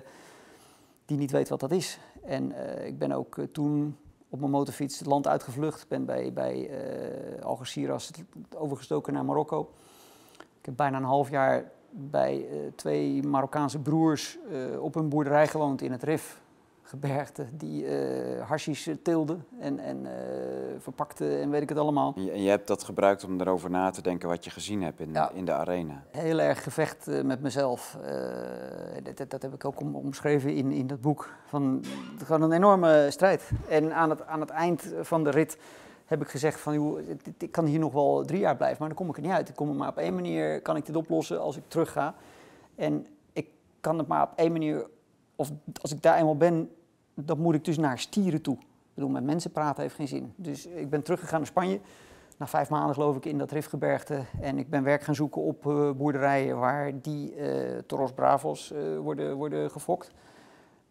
die niet weet wat dat is. En uh, ik ben ook uh, toen op mijn motorfiets het land uitgevlucht. Ben bij, bij Algeciras overgestoken naar Marokko. Ik heb bijna een half jaar bij twee Marokkaanse broers op een boerderij gewoond in het Rif gebergte die uh, hashish teelden en, en uh, verpakte en weet ik het allemaal. En je, hebt dat gebruikt om erover na te denken wat je gezien hebt in, in de arena. Heel erg gevecht uh, met mezelf. Dat, dat, heb ik ook om, omschreven in, in dat boek. Van, gewoon een enorme strijd. En aan het, aan het eind van de rit heb ik gezegd van, joh, ik kan hier nog wel drie jaar blijven, maar dan kom ik er niet uit. Ik kom er maar op één manier, kan ik dit oplossen als ik terug ga. En ik kan het maar op één manier of als ik daar eenmaal ben, dan moet ik dus naar stieren toe. Ik bedoel, met mensen praten heeft geen zin. Dus ik ben teruggegaan naar Spanje. Na vijf maanden geloof ik in dat Rifgebergte. En ik ben werk gaan zoeken op uh, boerderijen waar die uh, Toros Bravos uh, worden, worden gefokt.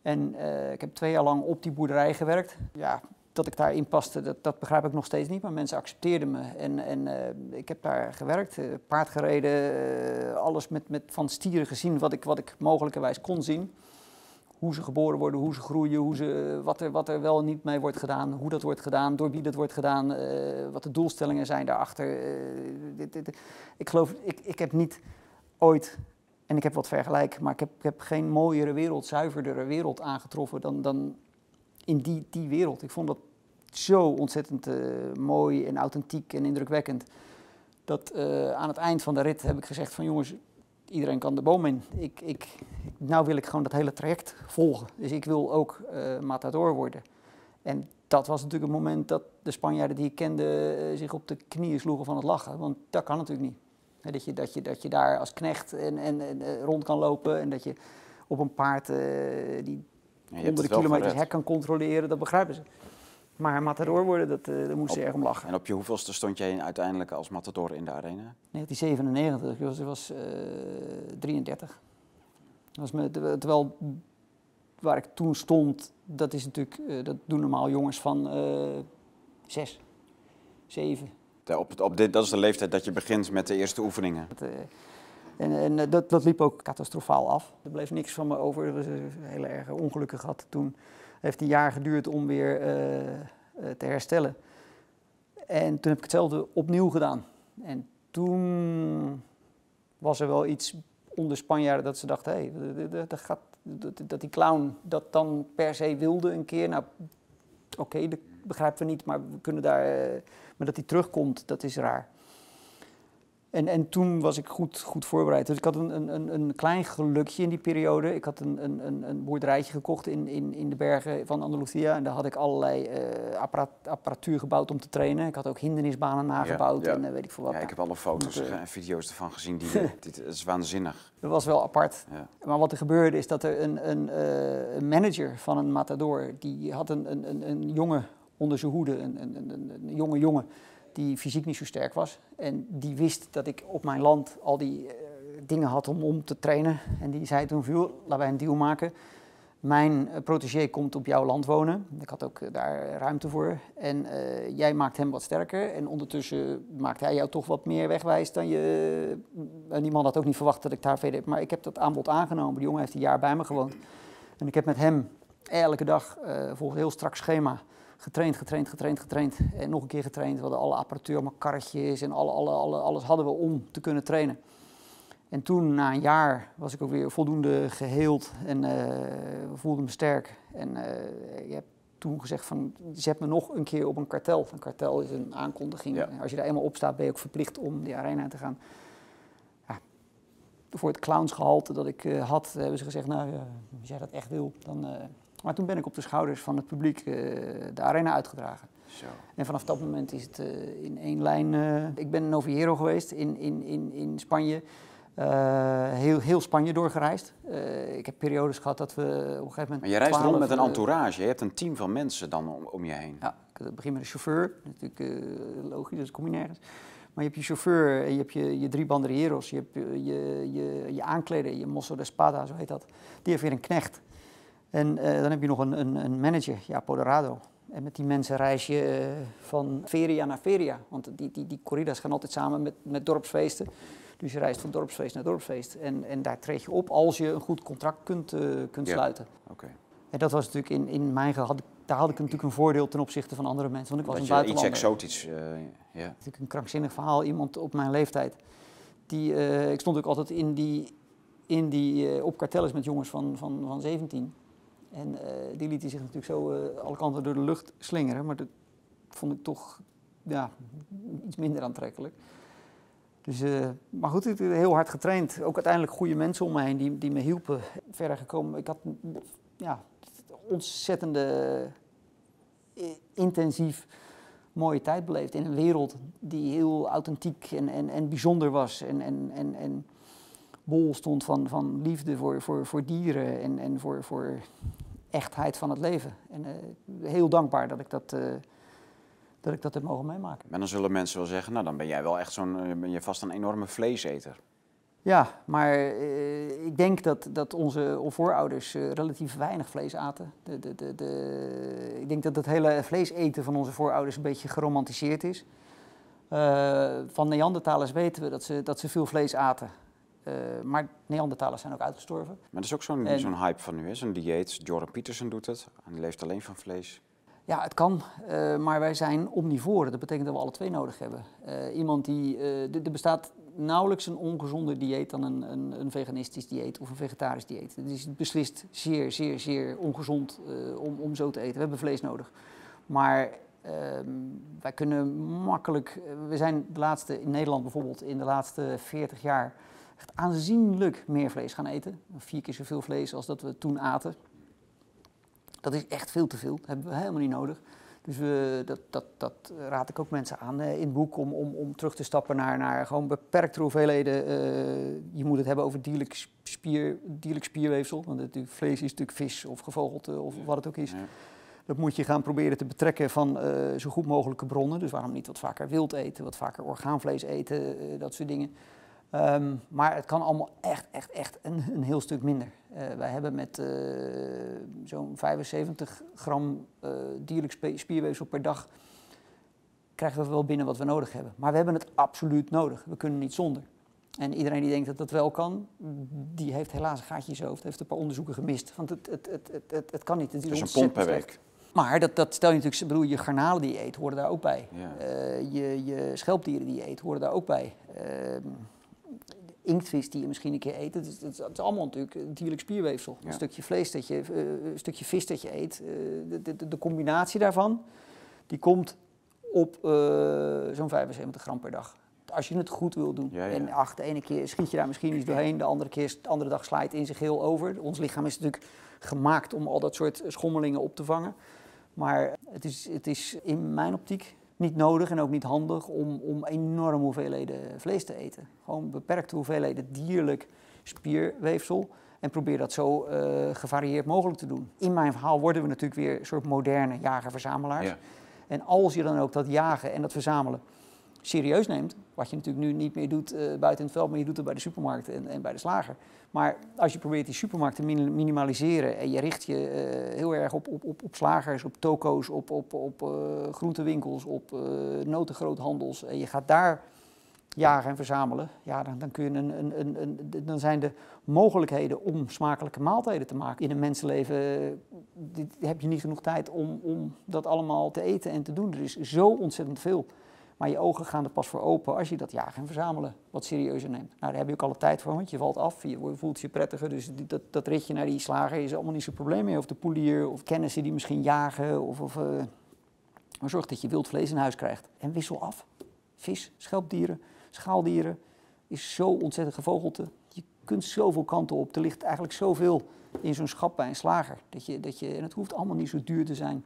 En ik heb twee jaar lang op die boerderij gewerkt. Ja, dat ik daarin paste, dat, dat begrijp ik nog steeds niet. Maar mensen accepteerden me. En, en ik heb daar gewerkt, paard gereden, alles met, met van stieren gezien wat ik, wat ik mogelijkerwijs kon zien hoe ze geboren worden, hoe ze groeien, hoe ze, wat, er, wat er wel niet mee wordt gedaan, hoe dat wordt gedaan, door wie dat wordt gedaan, eh, wat de doelstellingen zijn daarachter. Eh, dit, ik geloof, ik, ik heb niet ooit, en ik heb wat vergelijk, maar ik heb, geen mooiere wereld, zuiverdere wereld aangetroffen dan, dan in die, die wereld. Ik vond dat zo ontzettend uh, mooi en authentiek en indrukwekkend. Dat aan het eind van de rit heb ik gezegd van jongens, iedereen kan de boom in. Ik, ik, nou wil ik gewoon dat hele traject volgen. Dus ik wil ook uh, matador worden. En dat was natuurlijk een moment dat de Spanjaarden die ik kende uh, zich op de knieën sloegen van het lachen. Want dat kan natuurlijk niet. He, dat, je, dat, je, dat je daar als knecht en, en, en uh, rond kan lopen en dat je op een paard die honderden kilometers hek kan controleren, dat begrijpen ze. Maar matador worden, dat, uh, daar moest ze erg om lachen. En op je hoeveelste stond jij uiteindelijk als matador in de arena? 1997, ik was, was uh, 33. Dat was me, terwijl waar ik toen stond, dat is natuurlijk, uh, dat doen normaal jongens van zes, zeven. Op, op dit, dat is de leeftijd dat je begint met de eerste oefeningen. Dat, en, en dat, dat, liep ook catastrofaal af. Er bleef niks van me over. Er was een hele erge ongelukken gehad toen heeft een jaar geduurd om weer uh, te herstellen. En toen heb ik hetzelfde opnieuw gedaan. En toen was er wel iets onder Spanjaarden dat ze dachten, hey, dat, dat, die clown dat dan per se wilde een keer. Nou, oké, dat begrijpen we niet, maar we kunnen daar, uh, maar dat hij terugkomt, dat is raar. En, en toen was ik goed, goed voorbereid. Dus ik had een, een, een klein gelukje in die periode. Ik had een, een, een boerderijtje gekocht in, in, in de bergen van Andalusia. En daar had ik allerlei uh, apparatuur gebouwd om te trainen. Ik had ook hindernisbanen nagebouwd ja, ja. en uh, weet ik veel wat. Ja, ik heb alle foto's uh, en video's ervan gezien. Die, dit is waanzinnig. Dat was wel apart. Ja. Maar wat er gebeurde is dat er een, een, een manager van een matador... die had een, een, een, een jongen onder zijn hoede, een, een, een, een jonge jongen die fysiek niet zo sterk was. En die wist dat ik op mijn land al die uh, dingen had om, om te trainen. En die zei toen, joh, laten wij een deal maken. Mijn uh, protégé komt op jouw land wonen. Ik had ook uh, daar ruimte voor. En jij maakt hem wat sterker. En ondertussen maakt hij jou toch wat meer wegwijs dan je... En die man had ook niet verwacht dat ik daar verder... Maar ik heb dat aanbod aangenomen. Die jongen heeft een jaar bij me gewoond. En ik heb met hem elke dag, volgens een heel strak schema getraind, getraind, getraind, getraind. En nog een keer getraind. We hadden alle apparatuur, allemaal karretjes en alle, alle, alle, alles hadden we om te kunnen trainen. En toen, na een jaar, was ik ook weer voldoende geheeld en uh, voelde me sterk. En uh, ik heb toen gezegd van, zet me nog een keer op een kartel. Een kartel is een aankondiging. Ja. Als je daar eenmaal op staat, ben je ook verplicht om die arena te gaan. Ja, voor het clownsgehalte dat ik uh, had, hebben ze gezegd, nou, als jij dat echt wil, dan... Maar toen ben ik op de schouders van het publiek uh, de arena uitgedragen. Zo. En vanaf dat moment is het uh, in één lijn. Uh, ik ben in Oviedo geweest in, in, in, in Spanje. heel, heel Spanje doorgereisd. ik heb periodes gehad dat we op een gegeven moment. Maar je reist rond met een entourage. Je hebt een team van mensen dan om, om je heen. Ja, ik begin met een chauffeur. Natuurlijk logisch, dus kom je nergens. Maar je hebt je chauffeur, en je hebt je, je drie banderilleros, je hebt je, je, je, aankleder, je mosso de spada, zo heet dat. Die heeft weer een knecht. En uh, dan heb je nog een, een, een manager, ja, Poderado. En met die mensen reis je uh, van feria naar feria. Want die, die, die corridas gaan altijd samen met, met dorpsfeesten. Dus je reist van dorpsfeest naar dorpsfeest. En, en daar treed je op als je een goed contract kunt, uh, kunt Ja. sluiten. Oké. En dat was natuurlijk in, in mijn geval, daar had ik natuurlijk een voordeel ten opzichte van andere mensen. Want ik was Dat een je iets buitenlander. exotisch. eh, ja. natuurlijk een krankzinnig verhaal. Iemand op mijn leeftijd. Die, eh, ik stond ook altijd in die, in die eh, op kartelles met jongens van, van, van 17. En eh, die lieten zich natuurlijk zo eh, alle kanten door de lucht slingeren. Maar dat vond ik toch ja, iets minder aantrekkelijk. Dus, eh, maar goed, heel hard getraind. Ook uiteindelijk goede mensen om me heen die, die me hielpen. Verder gekomen. Ik had ja, ontzettende intensief mooie tijd beleefd in een wereld die heel authentiek en, en, en bijzonder was. En, en, en, en bol stond van, van liefde voor, voor, voor dieren en, en voor, voor echtheid van het leven. En eh, heel dankbaar dat ik dat, eh, dat ik dat heb mogen meemaken. En dan zullen mensen wel zeggen, nou dan ben jij wel echt zo'n, eh, ben je vast een enorme vleeseter. Ja, maar ik denk dat, dat onze voorouders relatief weinig vlees aten. De, de, de, de, ik denk dat het hele vleeseten van onze voorouders een beetje geromantiseerd is. Van Neandertalers weten we dat ze, dat ze veel vlees aten. Uh, maar Neandertalers zijn ook uitgestorven. Maar dat is ook zo'n En- zo'n hype van nu, zo'n dieet. Jordan Peterson doet het. En die leeft alleen van vlees. Ja, het kan, eh, maar wij zijn omnivoren. Dat betekent dat we alle twee nodig hebben. Eh, iemand die, eh, er bestaat nauwelijks een ongezonder dieet dan een, een, een veganistisch dieet of een vegetarisch dieet. Het is beslist zeer, zeer, zeer ongezond eh, om, om zo te eten. We hebben vlees nodig. Maar ehm, wij kunnen makkelijk, eh, we zijn de laatste, in Nederland bijvoorbeeld, in de laatste 40 jaar echt aanzienlijk meer vlees gaan eten. Vier keer zoveel vlees als dat we toen aten. Dat is echt veel te veel. Dat hebben we helemaal niet nodig. Dus we, dat, dat, dat raad ik ook mensen aan eh, in het boek om, om, om terug te stappen naar, naar gewoon beperkte hoeveelheden. eh, je moet het hebben over dierlijk, spier, dierlijk spierweefsel. Want het, vlees is natuurlijk vis of gevogelte of wat het ook is. Ja. Dat moet je gaan proberen te betrekken van eh, zo goed mogelijke bronnen. Dus waarom niet wat vaker wild eten, wat vaker orgaanvlees eten, dat soort dingen. Ehm, maar het kan allemaal echt, echt, echt een, een heel stuk minder. Eh, wij hebben met eh, zo'n 75 gram eh, dierlijk spierweefsel per dag... krijgen we wel binnen wat we nodig hebben. Maar we hebben het absoluut nodig. We kunnen niet zonder. En iedereen die denkt dat dat wel kan, die heeft helaas een gaatje in zijn hoofd. Heeft een paar onderzoeken gemist. Want het, het, het, het, het, kan niet. Het is, Dus een pond per week. Maar dat, dat stel je natuurlijk, bedoel, je garnalen die je eet horen daar ook bij. Ja. Je, je schelpdieren die je eet horen daar ook bij. De inktvis die je misschien een keer eet, het is, het is, allemaal natuurlijk eh, dierlijk spierweefsel. Ja. Een stukje vlees dat je, eh, een stukje vis dat je eet. eh, de, de- combinatie daarvan, die komt op eh, zo'n 75 gram per dag. Als je het goed wil doen. Ja, ja. En ach, de ene keer schiet je daar misschien iets doorheen, de andere keer, de andere dag het in zich heel over. Ons lichaam is natuurlijk gemaakt om al dat soort schommelingen op te vangen. Maar het is, het is in mijn optiek niet nodig en ook niet handig om, om enorme hoeveelheden vlees te eten. Gewoon beperkte hoeveelheden dierlijk spierweefsel. En probeer dat zo eh, gevarieerd mogelijk te doen. In mijn verhaal worden we natuurlijk weer een soort moderne jager-verzamelaars. Ja. En als je dan ook dat jagen en dat verzamelen serieus neemt, wat je natuurlijk nu niet meer doet eh, buiten het veld, maar je doet het bij de supermarkt en, en bij de slager. Maar als je probeert die supermarkt te min- minimaliseren en je richt je eh, heel erg op, op, op, op slagers, op toko's, op, op, op eh, groentewinkels, op notengroothandels en je gaat daar jagen en verzamelen, ja, dan, dan, kun je een, een, een, een, dan zijn de mogelijkheden om smakelijke maaltijden te maken in een mensenleven, dit, heb je niet genoeg tijd om, om dat allemaal te eten en te doen. Er is zo ontzettend veel. Maar je ogen gaan er pas voor open als je dat jagen en verzamelen wat serieuzer neemt. Nou, daar heb je ook alle tijd voor, want je valt af, je voelt je prettiger. Dus dat, dat ritje naar die slager is allemaal niet zo'n probleem meer. Of de poelier, of kennissen die misschien jagen. Of, of, eh, maar zorg dat je wild vlees in huis krijgt. En wissel af. Vis, schelpdieren, schaaldieren is zo ontzettend gevogelte. Je kunt zoveel kanten op. Er ligt eigenlijk zoveel in zo'n schap bij een slager. Dat je, dat je, en het hoeft allemaal niet zo duur te zijn.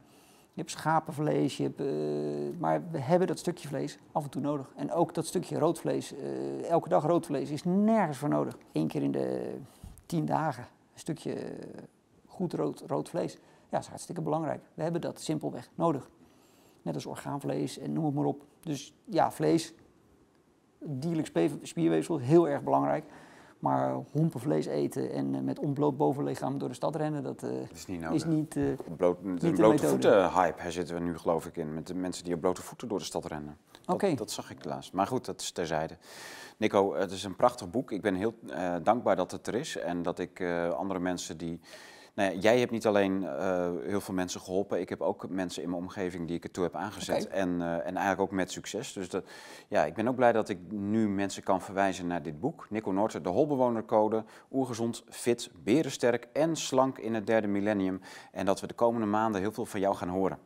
Je hebt schapenvlees, je hebt, eh, maar we hebben dat stukje vlees af en toe nodig. En ook dat stukje rood vlees, eh, elke dag rood vlees, is nergens voor nodig. Eén keer in de tien dagen een stukje eh, goed rood, rood vlees. Ja, dat is hartstikke belangrijk. We hebben dat simpelweg nodig. Net als orgaanvlees en noem het maar op. Dus ja, vlees, dierlijk spierweefsel, heel erg belangrijk. Maar hompenvlees eten en eh, met ontbloot bovenlichaam door de stad rennen, dat eh, is niet nodig. is niet... eh, Bloot, de blote voeten hype hè, zitten we nu geloof ik in. Met de mensen die op blote voeten door de stad rennen. Dat, Oké. dat zag ik laatst. Maar goed, dat is terzijde. Nico, het is een prachtig boek. Ik ben heel dankbaar dat het er is. En dat ik andere mensen die... Nou ja, jij hebt niet alleen eh, heel veel mensen geholpen. Ik heb ook mensen in mijn omgeving die ik ertoe heb aangezet. En, eh, en eigenlijk ook met succes. Dus dat, ja, ik ben ook blij dat ik nu mensen kan verwijzen naar dit boek. Nico Noorten, de holbewonercode. Oergezond, fit, berensterk en slank in het derde millennium. En dat we de komende maanden heel veel van jou gaan horen.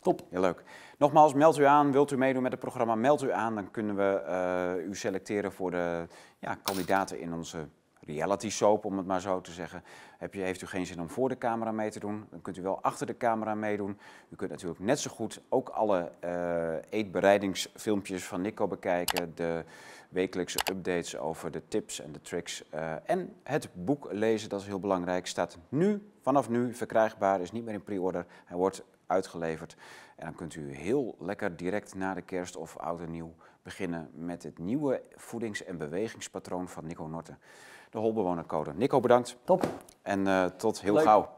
Top. Heel leuk. Nogmaals, meld u aan. Wilt u meedoen met het programma, meld u aan. Dan kunnen we eh, u selecteren voor de ja, kandidaten in onze reality soap, om het maar zo te zeggen. Heb je, heeft u geen zin om voor de camera mee te doen, dan kunt u wel achter de camera meedoen. U kunt natuurlijk net zo goed ook alle eh, eetbereidingsfilmpjes van Nico bekijken. De wekelijkse updates over de tips en de tricks. eh, en het boek lezen, dat is heel belangrijk. Staat nu, vanaf nu, verkrijgbaar. Is niet meer in pre-order. Hij wordt uitgeleverd. En dan kunt u heel lekker direct na de kerst of oud en nieuw beginnen met het nieuwe voedings- en bewegingspatroon van Nico Norten. De holbewonercode. Nico, bedankt Top. en eh, tot heel Leuk. gauw.